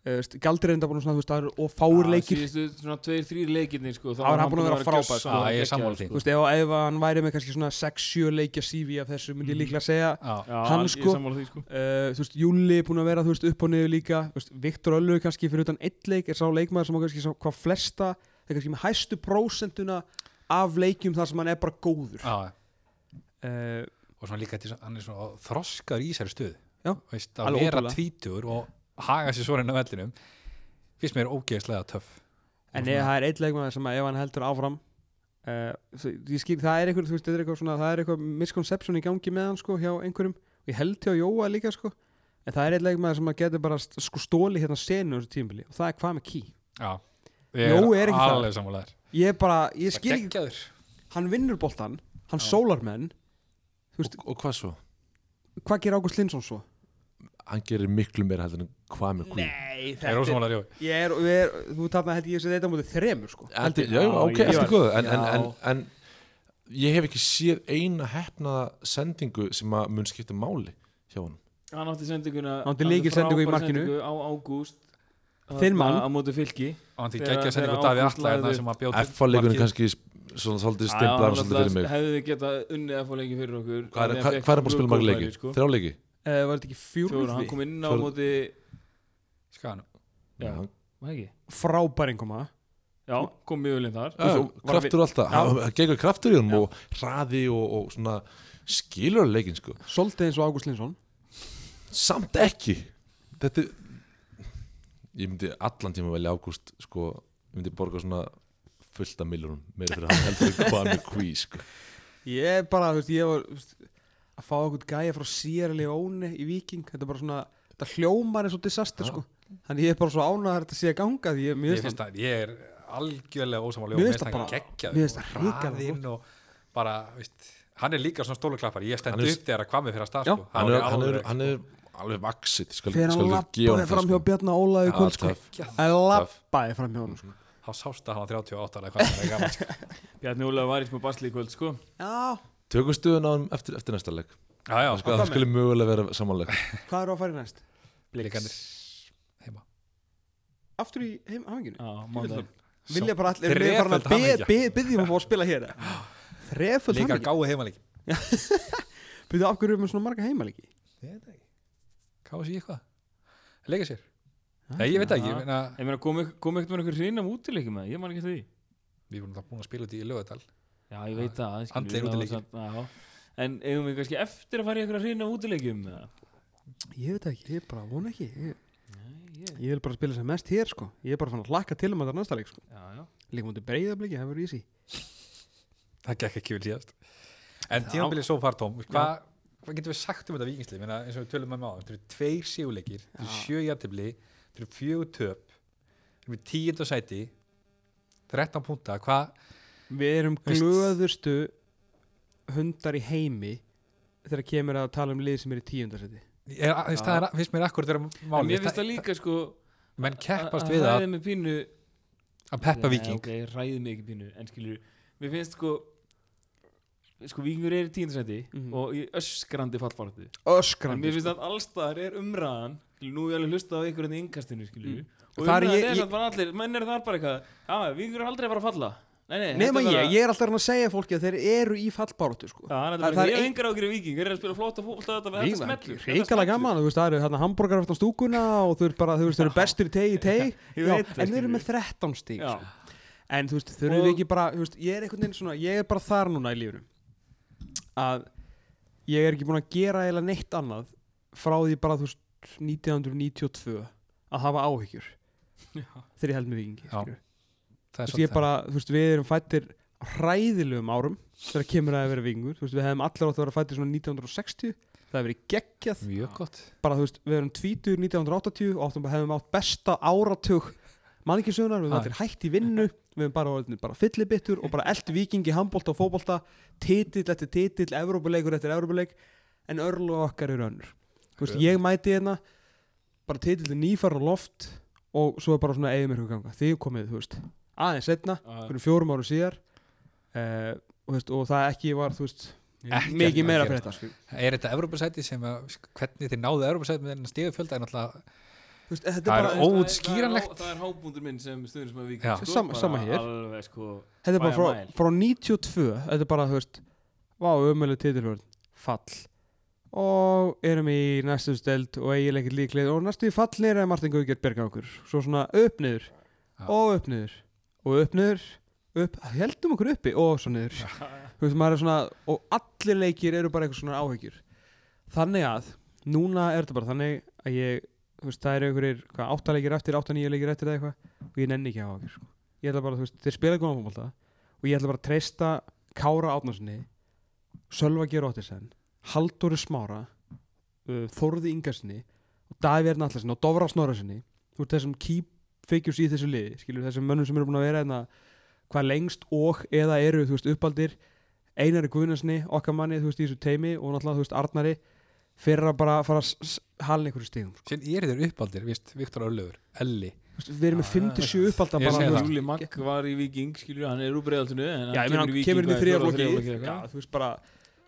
Veist, Galdur er enda búin svona, þú veist, það eru og fáur Já, leikir. síðustu svona tveir, þrýr leikirnir sko, þá er hann búinn að vera vera frábær, gjössalega sko. Já, ég er geggjaður, sammála því. Þú veist, ef, ef hann væri með kannski svona 6-7 leikja CV af þessu myndi ég líklega segja Já. Já, Hann, ég sko, er sko. Uh, Þú veist, Júli er búin að vera, þú veist, upp og niður líka. Þú veist, Viktor Öllu kannski fyrir utan eitt leik er sá leikmaður sem á kannski sá hvað flesta er kannski með hæstu prósentuna af leikjum þar sem hann er bara góður. Uh, og svona líka til, hann er svona þroskaður í sér stöð Já, Veist, að vera tvítur og haga sér svona inn á vellinum finnst mér ógeðslega töff. En ég, svona- það er eitt leikmaður sem að ef hann heldur áfram uh, ég skil, það er eitthvað, veist, er eitthvað svona, það er eitthvað misconception í gangi með hann sko hjá einhverjum. Og ég held hjá Jóa líka sko. En það er eitt leikmaður sem að getur bara sko stóli hérna senu á þessu tímbili og það er hvað með key. Já, Jó, er ekki það? alveg sammálaður ég bara, ég skil ekki, hann vinnur boltan hann Já. sólar menn og, og hvað svo? hvað gerir Ágúst Lindsson svo? Hann gerir miklu meira heldur en hvað með Queen Nei, Það er ósammálaður, jú ég er, við er, þú þarna held ég að þetta móti þremur sko. Held ég- Já, Já, ok, eftir var- góð en, en, Já. en, en ég hef ekki séð eina hefnaða sendingu sem að mun skipta máli hjá hann Hann átti sendinguna Hann átti lykilsendingu í frábæra markinu. sendingu Á ágúst Þinn mann. Á móti fylki. Og hann til geggja sendingu Davíð Atla hérna sem að bjóta F-leikunum kannski svona svolítið stimplaðan svolítið fyrir mig. Hefði þið getað unnið að fá leiki fyrir okkur. Hvað er, er búin að spila marga góð uh, var þetta ekki Fjóra, hann fjúrði kom inn á Fjórði. móti Skan Já, var það ekki? frábær einhverma já, kom mjög vel inn þar. Já, Svo var kraftur og alltaf, Já. hann gengur kraftur í honum og hraði og, og svona skilur að leikin sko. Svolítið eins og Ágúst Linsson samt ekki. Þetta er- ég myndi allan tíma velja ágúst sko, ég myndi borga svona fullt af miljónum meira fyrir hann heldur en hvað með kví sko. Ég bara, þú veist, ég var þú veist, að fá okkur gæja frá Sierra Leone í Viking, þetta er bara svona þetta hljómar eins og disaster, sko. Þannig ég er bara svo ánægður að þetta sé að ganga því ég, Ég, finnst að, ég er algjörlega ósamálega Mér og finnst það mér finnst það og hrikalega hraðinn og bara, veist, hann er líka svona stóluklappar ég stend er- upp þegar að hvað með fyrir að stað sko. hann, er, hann, er, alveg, hann er alveg vaksitt skal, þegar hann lappaði fram hjá sko. Bjarna Óla í Já, kvöld, sko. töff. hann lappaði fram hjá hann, sko. Þá sást að hann var 38 ára eða hvað það er gaman sko. Bjarni Ólega var í smá basli í kvöld sko. Já, tökum stuðun á hann eftir, eftir næsta leik. Já, já, sko, það skulle mögulega vera samanleik hvað eru að fara í næst? blikandir heima. Aftur í heim, hafinginu? Já, mándaginn Vilja bara allir, erum við farin að be- byggjum að fá að spila hér Þreföld líka hamingju gáði heimalík [LAUGHS] Byrðu af hverju erum við svona marga heimalíki? ég veit það ekki. Gáði sér eitthvað? Leika sér? Nei, ég veit ekki, ég meina Ég meina, kom ykkur- kom ekkert með einhver hrinn af útileikum með, ég man ekki eftir því. Við vorum það búin að spila út í lögadal Já, ég veit það, skilur, það já. En eigum við kannski eftir að fara í af útileikum eða? Ég veit ekki, ég bara vona ekki Ég, Nei, ég ég vil bara spila sem mest hér, sko. Ég er bara fann að hlakka til um að það næsta leik, sko. Já, já. Líka mútið breyðabliki, það verður easy. Það gekk ekki vel síðast. En Já. tímabilið svo far tóm hvað hva getum við sagt um þetta vikingslið Meina, eins og við tölum um á þetta eru tveir síguleikir þetta eru sjö jættibli þetta eru fjögur töp þetta eru tíund og sæti 13 púnta hvað Við erum glöðustu hundar í heimi þegar kemur að tala um lið sem er í tíundarsæti ja. það er, finnst mér akkur vera En máli mér finnst það líka sko menn keppast við að að, peppa viking ok, ræði mig ekki pínu En skilur, mér finnst sko Sko, vikingur er í tíundarsæti Mhm. Og í öskrandi fallbaratu En Öskrandi mér finnst að allstaðar er umræðan skilur, Nú er ég alveg hlustað á einhverjum í innkastinu skilur, Mm. Og Þar umræðan ég- er ég- samt bara allir Menn er þar bara eitthvað Já, vikingur er aldrei að fara að falla Nema er ég, ég er alltaf að reyna að segja fólki að þeir eru í fallbáratu sko. Það er Það- það er engar í viking, þeir eru að spila flóta fólta þetta, þetta smellur Ríkala gaman, þú veist, það eru hérna hambúrgar eftir stúkuna og þú veist bara, þú veist, þeir eru bestur í tegi í tegi [LAUGHS] en þeir eru með 13 stík Já, En þú veist, Og- við ekki bara, ég er einhvern veginn svona, ég er bara þar núna í lífinu að ég er ekki búin að gera eiginlega neitt annað frá því bara, þú veist, 1992 að hafa áhyggjur þegar ég held með vikingi Er veist, ég svolítið bara, þú veist, við erum fættir hræðilegum árum þegar kemur að vera vikingur þú veist, við hefum allir átt að vera fættir svona 1960 það hefur verið geggjað. Það. mjög gott. Bara, þú veist, við erum 20 1980 og áttum, hefum átt besta áratug mannkjössunar, við hefum allir hætt í vinnu. Við hefum bara, bara fyllibittur og bara eldi vikingi, handbólta og fótbólta titill eftir titill, evrópuleikur eftir evrópuleik en örlu okkar eru önnur. Þú veist, ég mæti hérna bara titill nýfara loft og svo er bara svona eigum ykkur ganga. Þið komið, þú veist, aðeins setna fyrir fjórum árum síðar. Uh, og, veist, og það ekki var, þú veist Ekkert mikið meira fyrir þetta sko. er þetta Evropasæti sem að hvernig þið náðu Evropasæti með þennan stigafjölda er náttúrulega veist, þetta Það er er bara, ó- óútskýranlegt. Það er hábúndur minn sem stuður sem að viking sko, Sama- bara sama hér. Alveg sko þetta er bara frá, frá 92 þetta er bara, þú veist vá, umölu titilvörn, fall. Og erum í næstu steld og eiginlega ekkert líklið og næstu í fallir er Martin Guðgjörn berga okkur svo svona upp niður. Já. og upp niður og upp niður upp, heldum okkur uppi og svo niður. Þú veist, er svona og allir leikir eru bara eitthvað svona áhyggjur. Þannig að, núna er þetta bara þannig að ég, veist, það eru einhverjir hvað, átta leikir eftir, átta nýja leikir eftir eða eitthvað og ég nenni ekki hafa okkur sko. ég ætla bara, þú veist, þeir spila góðan fólkválta og ég ætla bara að treysta Kára Átnarssoni Sölva Geróttirsen Halldóri Smára uh, Þórði Ingarssoni og Davíð Ernallarsson og Dofra Snorrassoni þú veist, þessum key figures í þessu liði skilur þessum mönnum sem eru búin að vera hérna hvað lengst og eða eru þú veist uppaldir. Einari Guðnarsni, okkar manni þú veist í þessu teimi og náttúrulega þú veist Arnari fyrir að bara fara að halna einhverju stigum sko. síðan er þeir uppaldir, vist, Viktor Örlöfur Elli, við erum með Já, 57 uppalda ég bara Júli Magg var í viking, skilur hann er úr breiðaltinu en Já, ég meina hann kemur inn í hvað, þriða fjórða- flokki. þriðja flokki. Já, þú veist bara,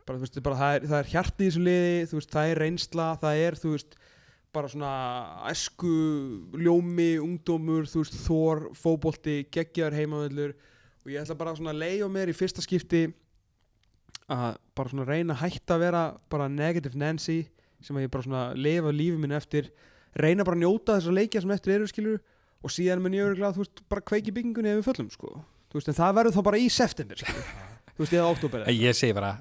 bara, þú veist, bara það, er, það er hjarti í þessu liði þú veist, það er reynsla, það er þú veist, bara svona æsku, ljómi, ungdómur þú veist, þór, fótbolti, geggjar heimavöllur. Og ég ætla bara svona að leiða mér í fyrsta skipti að bara svona reyna að hætta að vera bara negative Nancy sem að ég bara svona lifa lífið minn eftir. Reyna bara að njóta þessar leikja sem eftir eru skilur og síðan mun ég örgulega, þú veist, bara kveiki byggingunni ef við föllum, sko. Þú veist, en það verður þá bara í september, skilur [LAUGHS] þú veist, eða oktober ég segi bara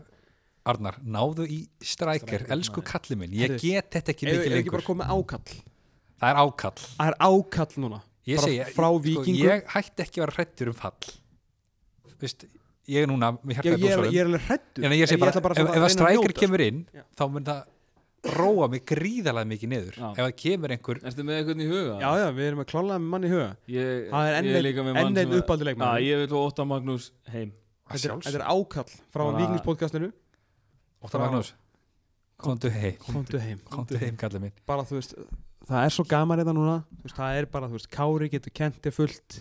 Arnar, náðu í strækir, Striker, elsku kalli minn ég get þetta ekki mikið við ekki bara lengur komið ákall? Það er ákall. Það er ákall núna ég Bara segi, frá sko, Víkingum. ég hætti ekki að vera hrættur um fall. Vist, ég er núna Já, ég, er, ég er alveg hrættur en ég segi bara, ætla ef, ef að strækir kemur inn Já. þá mun það róa mig gríðalega mikið niður. Já. ef það kemur einhver Ertu með eitthvað í huga? Já, já, við erum að klála með mann í huga. Ég, Það er enn ég einn-. Já, ég vil Óttar Magnús heim. Þetta er, ákall frá Bara- Víkingspodcastinu Óttar Magnús, komdu heim. Komdu heim. Komdu heim kallið minn. Bara þú veist, það er svo gaman þetta núna. Þú veist, Það er bara, þú veist, Kári getur kentið fullt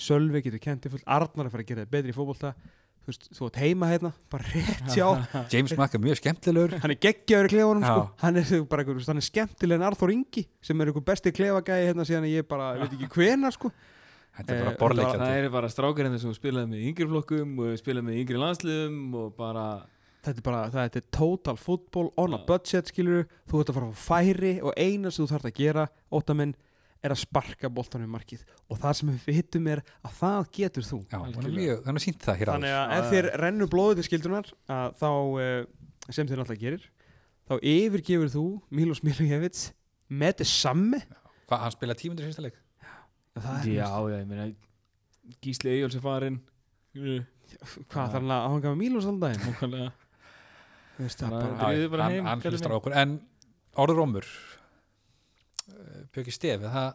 Sölvi getur kentið fullt Arnar er að fara að gera þetta betri í fótbolta. Þú veist, þú ert heima hérna, bara rétt hjá. [LAUGHS] James Mack er mjög skemmtilegur. Hann er geggjaður í klefanum, sko. Já. Hann er bara, veist, hann er skemmtileg en Arþór Ingi sem er einhver besti klefagæði hérna síðan ég bara, veit ekki hvena, sko. Þetta er Eh, bara Það borleikjandi er bara strákarinn sem spilaði með yngri flokkum og spilaði með yngri landsliðum og bara Þetta er bara, það er total football on a Já. budget, skilur þú ert að fara að fá færi og eina sem þú þarf að gera óttamenn er að sparka boltanum í markið. Og það sem við vitum er að það getur þú. Já, er mjög, hann er sínt það hér þannig að Já, ef já. þér rennur blóðið til skildunar að þá, uh, sem þér náttúrulega gerir þá yfirgefur þú Milos Milojevic með þess samme. Hvað, hann spilaði tímundur síðasta leik? er, Já, já, ég meina Gísli Eyjóls er farinn. Hvað þarf hann að hanga með Milos alltaf hann, hlustar okkur en orður rómur Björki Stef er það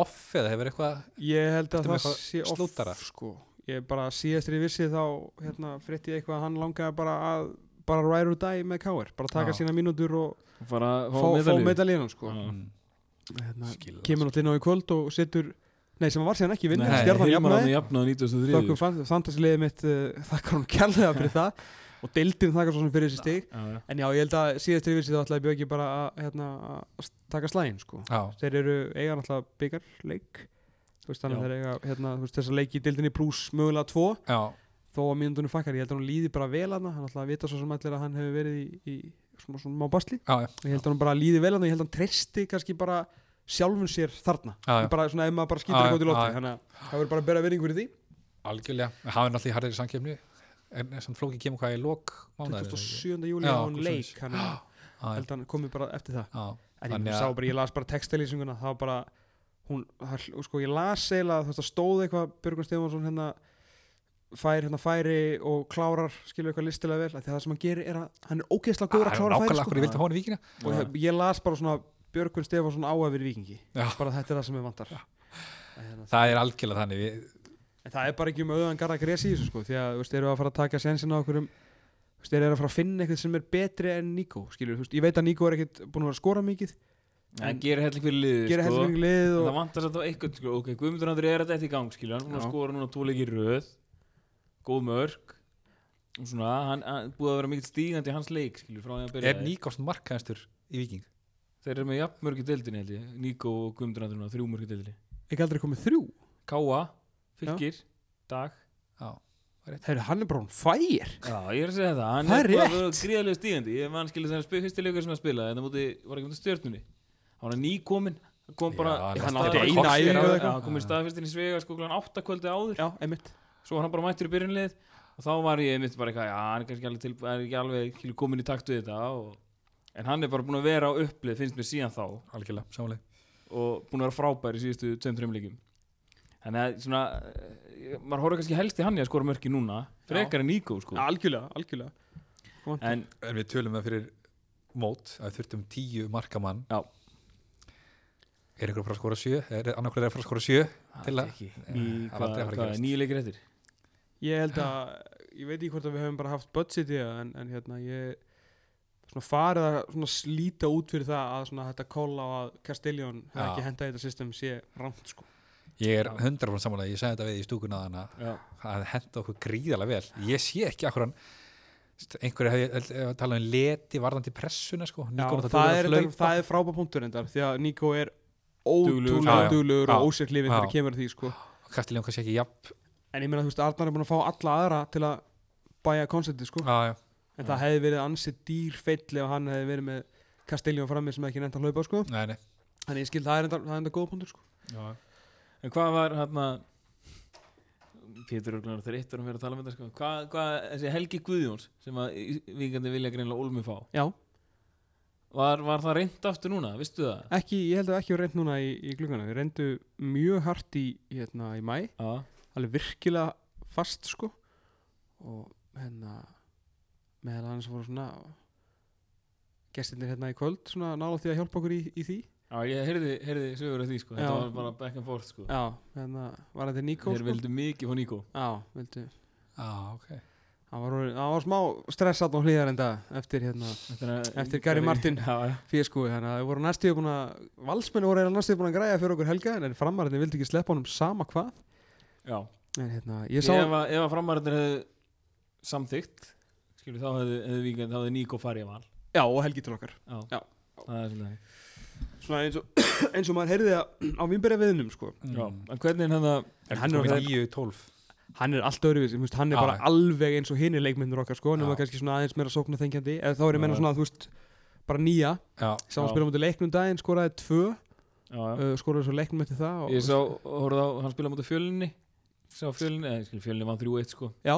off eða hefur eitthvað ég held að það sé off sko. ég bara síðast er ég vissi þá hérna, frétti ég eitthvað að hann langaði bara að bara ride or die með K.R. bara taka Já. sína mínútur og fara að fá, fá medalíu. medalíunum sko. Mm, hérna, kemur náttúrulega inn á í kvöld og setur nei sem var síðan ekki vinna, Nei, stjarnan jafnaði jafnaði 93 þökkum fantasilegið mitt uh, þakkar hún kærlega fyrir [LAUGHS] það og deildin þakkar svo sem fyrir þessi stig. Já, já. en já, ég held að síðast vissi þá ætlaði Björki bara að, hérna, að taka slægin sko. Þeir eru eiga náttúrulega byggarleik þannig að þeir eiga hérna, veist, þessa leiki í deildinni pluss mögulega tvo. Já, þó að mínúndunum fakkar, ég held að hún líði bara vel að hann ætla að vita svo sem allir að hann hefur verið í, í svona, svona má basli. Já, já, ég held að hann bara líði vel að ég held að hann treysti kannski bara sjálfum sér þarna. Já, já. bara svona ef maður bara skýtur eitthvað út í já. þannig að það verður bara að bera verðingu fyrir því. Algjörlega. En hann er náttúrulega í harðir en samt flóki kemur hvað í lok mánuðar 27. júli á eitthvað leik hann held að hann komið bara eftir það. Já, en ég sá að- bara, ég las bara textilýsinguna það var bara hún, það, sko ég las veist að stóð eitthvað Björgun Stefansson hérna fær hérna færi og klárar skilur eitthvað listilega vel að það sem hann gerir er að hann er ógeðslega góður að klára færi sko. og ég, ég las bara svona Björgun Stefansson á að vera vikingi bara þetta er það sem ég vantar. Hérna, það er algjörlega þannig við, en það er bara ekki um auðan garða gresi í þessu sko því að þú veist, eru að fara að taka sensin á okkur um þú veist, eru að fara að finna eitthvað sem er betri en Nico skilur, þú veist, ég veit að Nico er ekkit búin að vera að skora mikið. En gerir helling fyrir liðið gera sko. mikið lið En og Það vantar samt á eitthvað sko. Ok, Guðmundur Andri er þetta í gang skilur Hann er búin að skora núna tvo leikir í röð Góð mörg Og svona, hann, hann búið að vera mikill stígandi í hans leik skilur frá að byrja er Níkófsson markaðastur í viking Þeir eru Fylgir, Dag já, hann er bara hún fær Já, ég er að segja það. Hann Það er er að rétt. vera gríðarlega stígandi. Ég man skilur þegar spil, fyrsti leikur sem að spila En það múti, var ekki múti stjörnunni. Hann var nýkominn. Hann kom bara Já, hann átti eina korter æfingu eða Já, eitthvað. hann kom í staðfestin í Svega sko kláðan 8 kvöldi áður. Já, einmitt. Svo var hann bara mættur í byrjunlið. Og þá var ég einmitt bara eitthvað Já, hann er kannski alveg, til, er ekki alveg skilur, komin í takt við þetta og, En hann er bara búin að vera á upplið Finnst mér síðan þá. Algjörlega, samanlega Og búin að vera frábær í síðustu 2-3 leikum Þannig að svona eh, Maður horfður kannski helst í hann í að skora mörki núna Frekar en Níko sko. Algjörlega, algjörlega. En en við tölum það fyrir mót að við þurftum tíu markamann. Já. er einhver að fara að skora sjö? Er annarkur er að fara að skora sjö til Það er ekki það er hvað, gerast. nýju leikir eftir? Ég held að, ég veit ekki hvort að við höfum bara haft budget í það en, en hérna ég svona farið að svona slíta út fyrir það að svona þetta kolla á að Castellón hefði ekki hendað í þetta system sé rámt sko ég er Já. 100% samanlega, ég sagði þetta við í stúkuna þannig Já, að henda okkur gríðalega vel. Ég sé ekki akkur hann einhverju hefði ef að tala um leti varðandi pressuna sko. Já, Níko það, er, að það er frábæð punktur endar því að Nico er ótrúlega Já. og ósérklifin þegar kemur að því sko. Kastiljón kannski ekki jafn en ég meina þú veist Arnar er búin að fá alla aðra til að bæja koncepti sko. Já, já, en það hefði verið ansið dýr feill ef hann hefði verið með Castellón frammi sem ekki nefnt að hlaupa sko. Nei, nei. Þannig ég skil það er enda, er góð punktur sko. En hvað var hérna Pétur Örglunar þegar eitt varum við að tala um þetta sko. hvað, hvað, þessi Helgi Guðjóns sem að vikandi vilja greinlega Olmi fá. Já, var, var það reynd aftur núna, vistu það? ekki, ég held að ekki að reynd núna í, í glugana Við reyndu mjög hart í, hérna, í mæ Alveg virkilega fast sko. Og hérna Meðal annars voru svona Gestirnir hérna í kvöld Svona nála því að hjálpa okkur í, í því Já ég heyrði, heyrði sögur af því sko. þetta Já. var bara back and forth sko. Já, hérna var þetta Níko Þeir sko? vildu mikið fá Níko Já, vildu Já, ok Það var, orðið- það var smá stressat á hlýðar enda eftir hérna Eftir, að- Eftir Gary Martin. Já, já fískúi þannig að þau voru næstíðu búin að valsmenni voru eiginlega næstíðu búin að græja fyrir okkur helga en framarinn vildi ekki sleppa honum sama hvað Já, en hérna, ég ef sá að, ef að framarinnir hefðu samþygt skilur þá hefðu, hefðu víkend þá hefðu Níko farið að val já og helgi til okkar Já, Já. það er svolítið. Svona eins og, [COUGHS] eins og maður heyrði það á vinnbæri viðnum sko Já, en hvernig er þetta En hann Hann er er orðinn- 9-12 hann er allt öðruvísi, þú veist, hann er Já, bara alveg eins og hinni leikmyndur okkar sko, nema Já. kannski svona aðeins meira sókna þengjandi eða þá er ég meina Já. svona, þú veist, bara nýja. Já, hann Já. spila mútið leiknum daginn, skoraði tvö. Já, já. Uh, skoraði svo leiknum eftir það og, Ég sá, horfði á, hann spilaði mútið fjölinni Sá fjölinni, eða skil, fjölinni vann 3-1 sko. Já,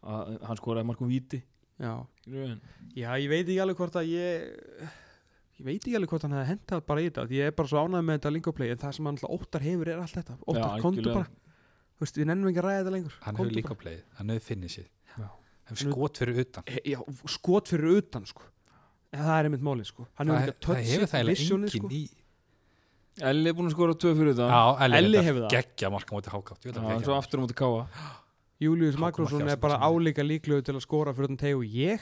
að, Hann skoraði markum víti. Já, skilurðu, en- Já, ég veit ekki alveg hvort að ég ég veit ekki alveg hvort hann hefði hentað bara í þetta því ég er bara svo ánægð með þetta lingoplay en það sem hann alltaf óttar hefur er allt þetta. Óttar, Já, kontu algjörlega. bara Þú veist, við nennum ekki að ræða þetta lengur. Hann hefur líka bara. playið Hann hefur finnið sér Já. Hefur skot fyrir utan. He, Já, skot fyrir utan sko. Ja, Það er einmitt málið sko. Hann Það, hefur ekki að það hefur það toucha eiginlega visionið engin sko. í Elli er búin að skora tvö fyrir þetta Já, Elli, Elli hefur það. Geggja marka mútið hákátt Já, hann svo aftur á mútið káa Július Magnússon er bara Ásmundsson. álíka líklegur til að skora fyrir utan teg og ég.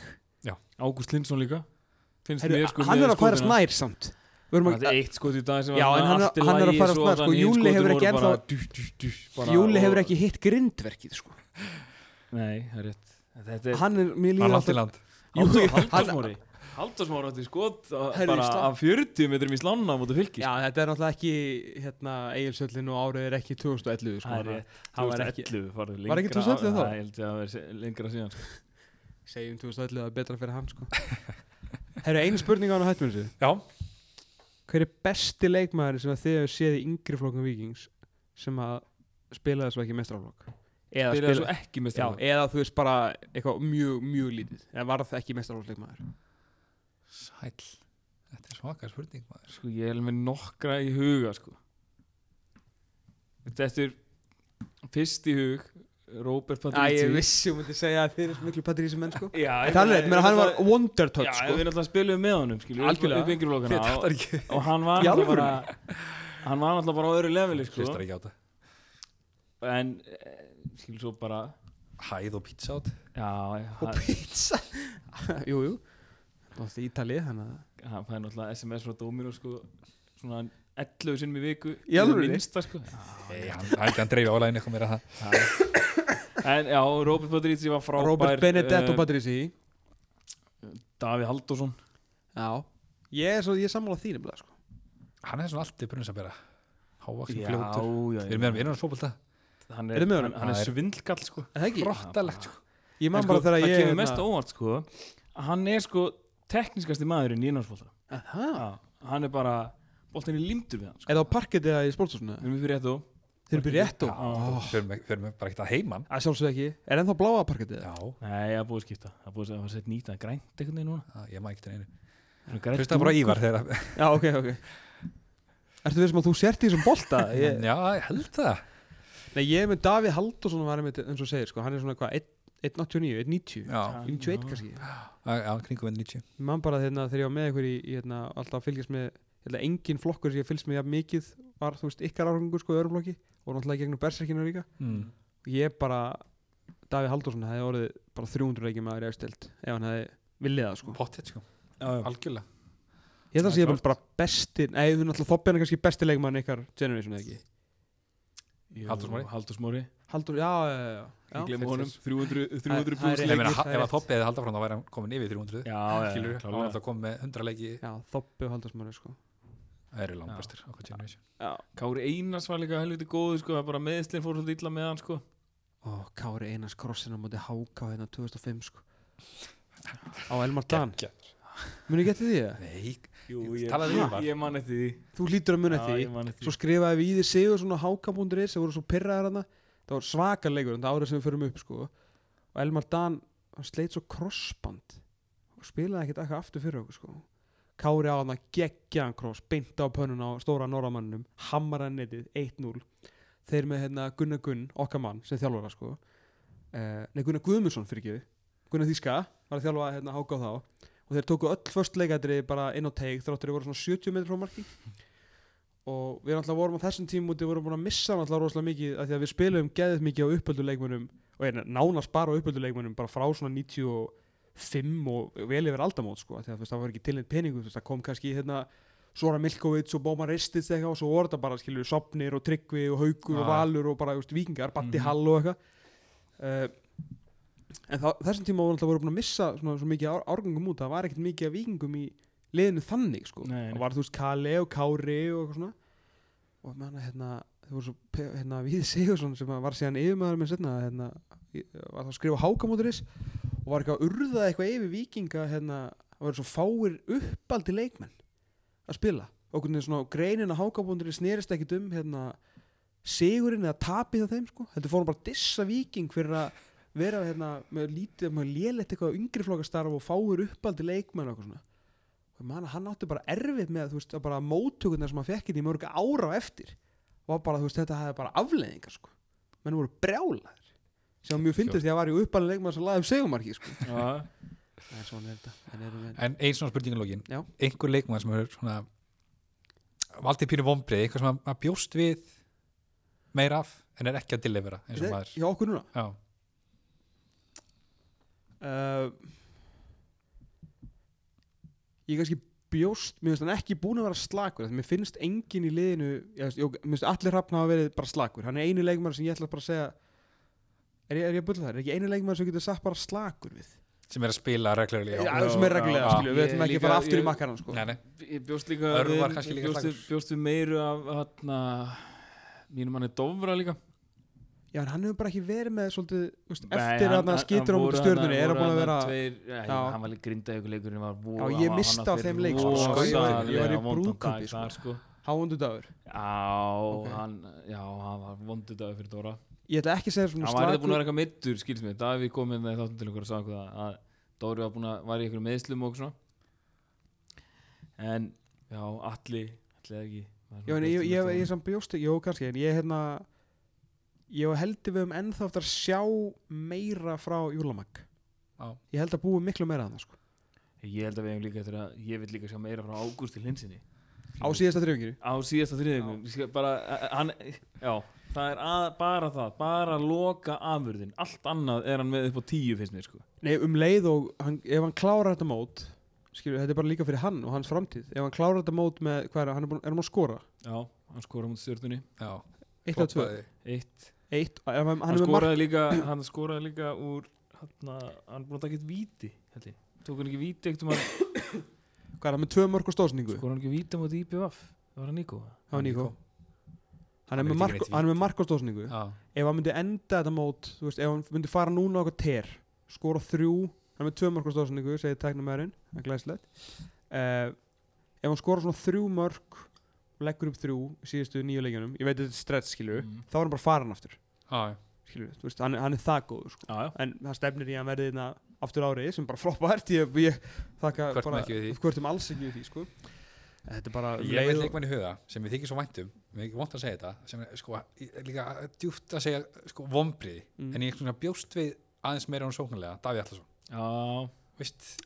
Ágúst Lindsson líka Finnst Heru, mér sko Hann er að færa snær samt. Það að- er eitt skot í dag sem Já, hann er- í hann er að svo snær, sko, Júli hefur ekki ennþá- dú, dú, dú, Júli hefur ekki hitt grindverkið sko. Nei, það er rétt. Þetta er Hann er, Hann Jú, hann- Halldórsmári Halldórsmári átti skot Herri, bara af 40 metrum í slanna á móti fylki Já, þetta er náttúrulega ekki hérna, Egilsöllin og árið er ekki 2011 sko, Það er rétt. Það var 2011 var ekki lengra 2011 þá? Það vera lengra síðan sko. segjum 2011 að er betra fyrir hann sko. [LAUGHS] Herru, einu spurning á hann að hættum þessu. Já, Hver er besti leikmaður sem að þið hefur séð í yngri flokkum vikings sem að spila þessu ekki mestraflokk eða, Byrjaði svo spila, ekki með já, eða þú veist bara eitthvað mjög, mjög lítið. Eða varð ekki mestraflokksleikmaður sæl Þetta er svaka spurning maður. Sko ég er með nokkra í huga sko. Þetta er fyrst í hug Robert Æ, Patrici ég vissi um að þið segja að þið er miklu patrísi menn sko. Já, En það er rétt, menn hann var wonder touch Já, sko. við náttúrulega spilum með honum skilur Algjörlega. yngri flokkana Þetta og, er ekki. og hann var Í náttúrulega bara hann var náttúrulega bara á öðru leveli sko. Hlustar ekki á þetta. En eh, skilur svo bara Hæð og pizza át já, Og hann, pizza? [LAUGHS] Jú, jú. Það var í Ítalið, þannig að hann fæði náttúrulega SMS frá Dóminu sko. Svona 11 sinnum í viku Í minnsta sko. Nei, hann, hann, hann dreifja álægin eitthvað meira það. En já, Robert Patrici var frábær Robert Benedetto eh, Patrici Davíð Halldórsson. Já. Ég er, svo, ég er sammála því nefnilega sko. Hann er svona alltaf brunns að bera. Hávaksin fljótur. Við erum með hann innan fótbolta. Hann Eruð er, hann, hann er Það er- svindlgall sko. Er Það ekki? Rottalegt sko. Ég man sko, bara þegar það ég hérna- kemur mest á óvart sko hann er sko tekniskasti maðurinn í Aha. hann er bara boltin í limtur við hann sko. Er það á parkett eða í sportshúsinu? við erum fyrir rétt og Þeir eru byrjið rétt og við förum við bara ekkert að heiman. Það sjálfsög ekki. Er ennþá bláa parkettið? Já, nei, það er búið að skipta. Það er búið að setja nýta grænt veginn núna. Já, ég maður ekkert einu Svona grænt Hlusta bara dúkur. Ívar þegar Já, ok, ok. Ertu við sem að þú sért í þessum bolta? [LAUGHS] Ég, Já, ég held það. Nei, ég er með Davíð Halldórsson var einmitt, eins og segir, sko, hann er svona hvað, 189, 190 Já, 91 kannski? Já, kringum við 90 Ég man bara þegar, þegar ég var með ykkur í, í hérna, alltaf að fylgjast með hérna, engin flokkur sem ég fylgst með jafn mikið var, þú veist, ykkar árangur sko í öðrum flokki og náttúrulega gegnum berserkinu líka. Mm. og ég bara, Davíð Halldórsson hefði orðið bara 300 leikjum maður í efstild ef hann hefði viljið það sko. Pottet sko, algjörlega. Ég held að er bara, besti Nei, þú náttúrulega Þoppin er kannski besti leikmann ykkar generation eða ekki. Halldór Smári Haldur, já, já, já, já. ég glemur fyrir honum. þess. 300 300 Það- það er pluss Ég leikir, ef að. Toppi hefði haldið frá þá væri hann komin yfir 300 já, hann var klárlega. alltaf komið með 100 leiki. Já, Þoppi og Haldursmári sko Það eru langt bestir á hvað generation Já. Kári Einars var líka helviti góðu sko, það bara meðslinn fór svolítið illa með hann sko. Og Kári Einars krossin á móti Háká hérna 2005 sko. Á Elmar Dan. Muni ekki eftir því það? Nei, Jú, ég, var. ég man eftir því. Þú lítur að muni Já, eftir ég því Svo skrifaði við í því sigur svona háka.is sem voru svo pyrraðar hana Það var svaka leikur þetta árið sem við förum upp sko. Og Elmar Dan, hann sleit svo crossband og spilaði ekkert eitthvað aftur fyrir okkur sko Kári á hann að geggja hann cross, beint á pönnun á stóra norramannum, hammara netið 1-0, þeir með hérna Gunnar Gunn, okkar mann, sem þjálfara sko. Uh, nei Gunnar Guðmundsson fyrir ekki Gunnar Þíska var að þjálfa hérna háka á þá. Og þeir tóku öll först leikætri bara inn á teig þráttur þeir voru svona 70 metri frá marki. Og við alltaf vorum á þessum tímúti vorum búin að missa hann alltaf rosalega mikið af því að við spilum geðið mikið á uppöldu leikmönum og er nánast bara á uppöldu leikmönum bara frá svona 95 og vel yfir aldamót sko því að það var ekki tilnætt peningu þú veist, það kom kannski hérna Sora Milkovic og Bóman Ristits eitthvað og svo voru þetta bara skilur Sopnir og Tryggvi og Haugur og Já. Valur og bara þú veist, Víkingar, Batti Mhm. Hall og eitthvað uh, en þá, þessum tíma voru alltaf voru búin að missa svona, svo mikið ár, árgangum út það var ekkert mikið vikingum í liðinu þannig sko. Það var þú veist Kale og Kári og eitthvað svona og með hana hérna þau voru svo hérna Við Sigursson sem var síðan yfirmaður minn setna hérna, var það að skrifa hákamóturis og var eitthvað að urða eitthvað yfir vikinga hérna, það var svo fáir uppaldi leikmenn að spila. Og hvernig svona greinin að hákamóturis snerist ekkit um hérna sigurinn eða tapið á þeim sko. Heldur fórum bara dissa viking fyrir að vera hérna með lítið, með lélegt eitthvað yngri flokkastarf og fáir uppaldi leikmenn og eitthvað svona. Og man, hann átti bara erfitt með veist, að bara móttökurnar sem hann fekk í mörg ára á eftir var bara, veist, þetta hefði bara afleðingar sko. menn voru brjálaðir sem mjög fyndist því að var í uppaldi leikmenn sem laði um segumarki sko. Já, en svona er þetta en erum við En einn svona spurningalógin Já. einhver leikmann sem hefur svona valdið pínu vombrið eitthvað sem að- að bjóst við meira af en er ekki að delivera eins og maður. hjá okkur núna? Já, uh, ég kannski bjóst, mér finnst hann ekki búin að vera slakur því mér finnst engin í liðinu ég, mér finnst allir hrappn hafa verið bara slakur. Hann er einu leikmar sem ég ætla bara að segja er ég, er ég að bulla það, er ekki einu leikmar sem getur sagt bara slakur við? Sem er að spila reglulega já, já, sem er reglulega, skilju, við ætlum ekki að fara aftur ég- í makkaran sko. Nei, nei, ég bjóst líka við- líka bjóst, bjóst við meiru af hérna mínum manni Dofra líka. Já, en hann hefur bara ekki verið með svolítið, veist, Nei, eftir hann- að hann skýtur á stjörnunni þarna- er hann búin að vera tveir, já, hann var líka grinda ykkur leikurinn var Já, ég missti af þeim leik, sko. Ég var í vondan brúðkaupi, dag sko. þar, sko. háundu dagur Já, Ok. hann, já, hann var vondu dag fyrir Dóra ég ætla ekki að segja svona Hann var eitthvað búin að vera eitthvað mittur, skilst mér Davíð kom með þáttum til okkur og sagði okkur að Dóri var búin að var í einhverjum meðslum og svona En, já, allir allir ekki Já, en ég, ég, ég, samt bjóst ekki, jú kannski en ég hérna ég heldur við um ennþá eftir að sjá meira frá Júlamag Já. ég held að búi miklu meira að það sko. Ég held að við hefum líka eftir að ég vil líka sjá meira frá Ágústi Linsinni á síðasta þrjönginu á síðasta þriðingum bara, hann, já, það er að, bara það bara loka afurðin. Allt annað er hann með upp á tíu finnst mér sko. Nei, um leið og hann, ef hann klárar þetta mót skilur, þetta er bara líka fyrir hann og hans framtíð. Ef hann klárar þetta mót með, hvað er hann, hann er, búin, er hann að skora? Já, hann skora mútið stjórnunni Já, eitt eða tvö, eitt, eitt hann, hann, hann er skoraði líka hann skoraði líka úr hann, hann búin að taka eitt víti held ég. tók hann ekki víti ekkert um að hvað er hann með tvö mörg og stóðsningu skoraði hann ekki víti á móti IPVF það var hann Níko það var Níko hann er Hann með er mark og stóðsningu Já, ef hann myndi enda þetta mót þú veist, ef hann myndi fara núna okkur ter skora þrjú, hann er með tvö mörg á stóðsningu segir tæknumæðurinn, það er glæslegt uh, ef hann skora svona þrjú mörg og leggur upp þrjú í síðustu nýju leikjunum, ég veit að þetta er stretch skilur Mm. þá er hann bara farin aftur. Já, já. skilur, þú veist, hann, hann er það góður sko. já, já, en það stefnir í að hann verði þarna aftur árið sem bara floppart ég, ég þakka Hvörtum bara, hvörtum alls ekki við því sko. þetta er bara um Ég og- leikmann í huga sem við þykir svo væntum við ekki vant að segja þetta sem er sko, líka djúft að segja sko, vombriði Mm. en ég er svona bjóst við aðeins meira án sóknarlega Davíð Allarsson já, Vist,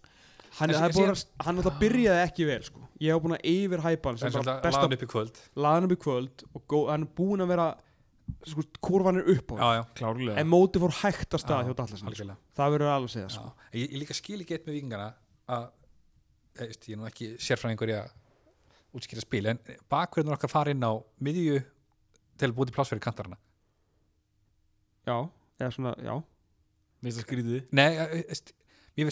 hann, er alltaf byrjaði ekki vel sko. ég hef búin að yfir hæpa hann laðan upp í kvöld laðan upp í kvöld og hann er búin að vera sko, kurvan er upp á Já, já, klárlega. En móti fór hægt að stað Já, hjá Dallasson sko. það verður alveg að segja sko. Já. Ég, ég líka skil ekki eitt með vikingana að ég, veist, ég er nú ekki sérfræðingur í að útskýra spil en bakverðin okkar fara inn á miðju til að búið til pláss fyrir kantarana. Já, eða svona, já. Minnst að skrýtið. Nei, eh, veist,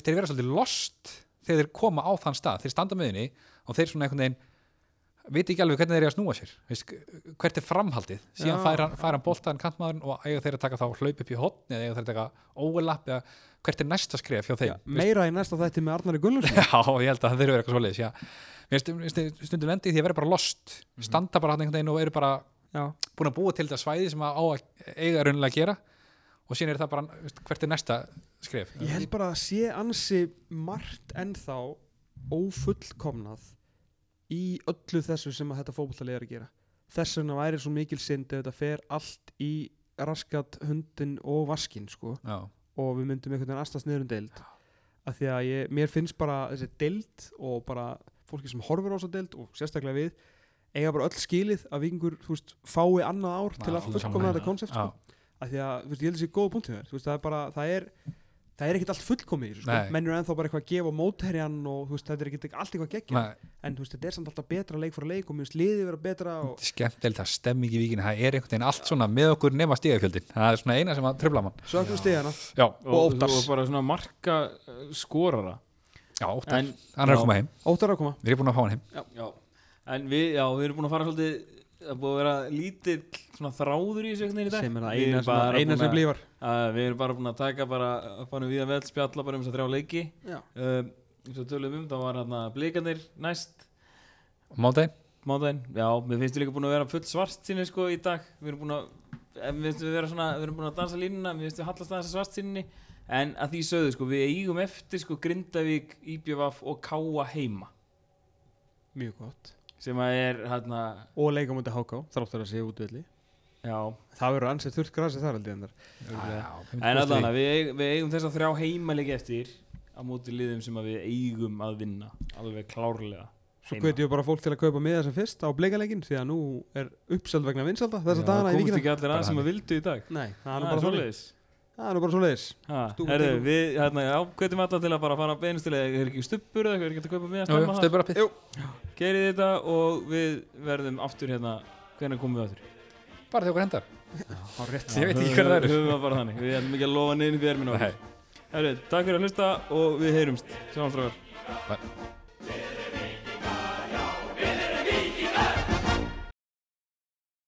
þeir vera svolítið lost þegar þeir koma á þann stað. Þeir standa á miðjunni og þeir svona einhvern veginn veit ekki alveg hvernig þeir eru að snúa sér. Veist, hvert er framhaldið? Síðan Já. fær hann, fær hann boltaðan kantmaðurinn og eiga þeir að taka þá hlaup upp í hotn eða eiga þeir að taka overlap eða hvert er næsta skref hjá þeim? Veist, meira í næsta þætti með Arnari Gunnlaugsson [LAUGHS] Já, ég held að það eru eitthvað svoleiðis já. Mér finnst- mér finnst stundum lendi í því að vera bara lost. Standa bara hann einhvern veginn og eru bara já, búin að búa til þetta svæði sem að á að eiga raunilega að gera. Og síðan er það bara, veist, hvert er næsta skref? Ég held bara að sé ansi margt ennþá ófullkomnað í öllu þessu sem að þetta fótbollalið er að gera. Þess vegna væri svo mikil synd ef þetta fer allt í raskat hundin og vaskin sko. Og við myndum einhvern veginn astast niður um deild. Af því að ég, mér finnst bara þessi deild og bara fólki sem horfir á þessu deild og sérstaklega við eiga bara öll skilið að vikingur fái annað ár til Já, að alveg fullkomna þetta konsept sko. af því að þú veist, ég held að þessi góða punktið þér. Það er bara, það er það er ekkert allt fullkomið í þessu, sko. Nei. menn eru ennþá bara eitthvað að gefa mótherjan og þú veist, þetta er ekkert allt eitthvað geggja Nei, en þú veist, þetta er samt alltaf betra leik fyrir leik og finnst liðið vera betra og þetta er skemmtilegt að stemming í víkinu það er einhvern veginn allt svona með okkur nema stígafjöldin það er svona eina sem að tröfla mann. Stegana Já, og, Og Óttars. og bara svona marka uh, skorara. Já, óttar, en, hann er já. að koma heim. Óttar að koma. Við erum búin að fá hann heim. Já, en við, já, við erum búin að fara svolítið það búið að vera lítill svona þráður í þessu einhvern veginn í dag. Sem er það Við eina sem, eina sem blífar. Að við erum bara búin að taka bara að fara við að vel spjalla bara um þess að þrjá leiki. Um, eins og tölum um, þá var hérna blikandir næst. Mándaginn, mánudaginn, já, mér finnst við líka búin að vera full svart sinni sko í dag. Við erum búin að, mér finnst við vera svona við erum búin að dansa línuna, mér finnst við hallast að svart sinni. En að því sögðu sko, við eigum eftir sko Grindavík, IBVF og Káa heima. Mjög gott sem að er hérna, og leika mútið HK, þráttur að sé útvöldi já. Það verður ansið þurrt grasið þar held ég endar. En að við, við eigum þess að þrjá heimaleiki eftir á móti liðum sem að við eigum að vinna alveg klárlega Svo hvetjum við bara fólk til að kaupa miða sem fyrst á bleikaleikin því að nú er uppseld vegna vinsalda þess að dana í komst vikina ekki allir Bara að sem að vildu í dag. Nei, það er Það nú bara svoleiðis Það er nú bara svoleiðis. Ha, Stúku herðu, við hérna, já, hvetjum alla til að bara fara beinustilega, er ekki stuppur eða eitthvað, er ekki hægt að kaupa Jú, jú, stemma stöðu bara appið Jú. Gerið þetta og við verðum aftur hérna, hvernig komum við aftur? Bara þegar okkur hendar. Há rétt Ég veit ekki hvað það eru. Höfum það bara þannig, við erum ekki að lofa neina fyrir erminu Nei. Herru, takk fyrir að hlusta og við heyrumst. Sjáum strákar. Bye.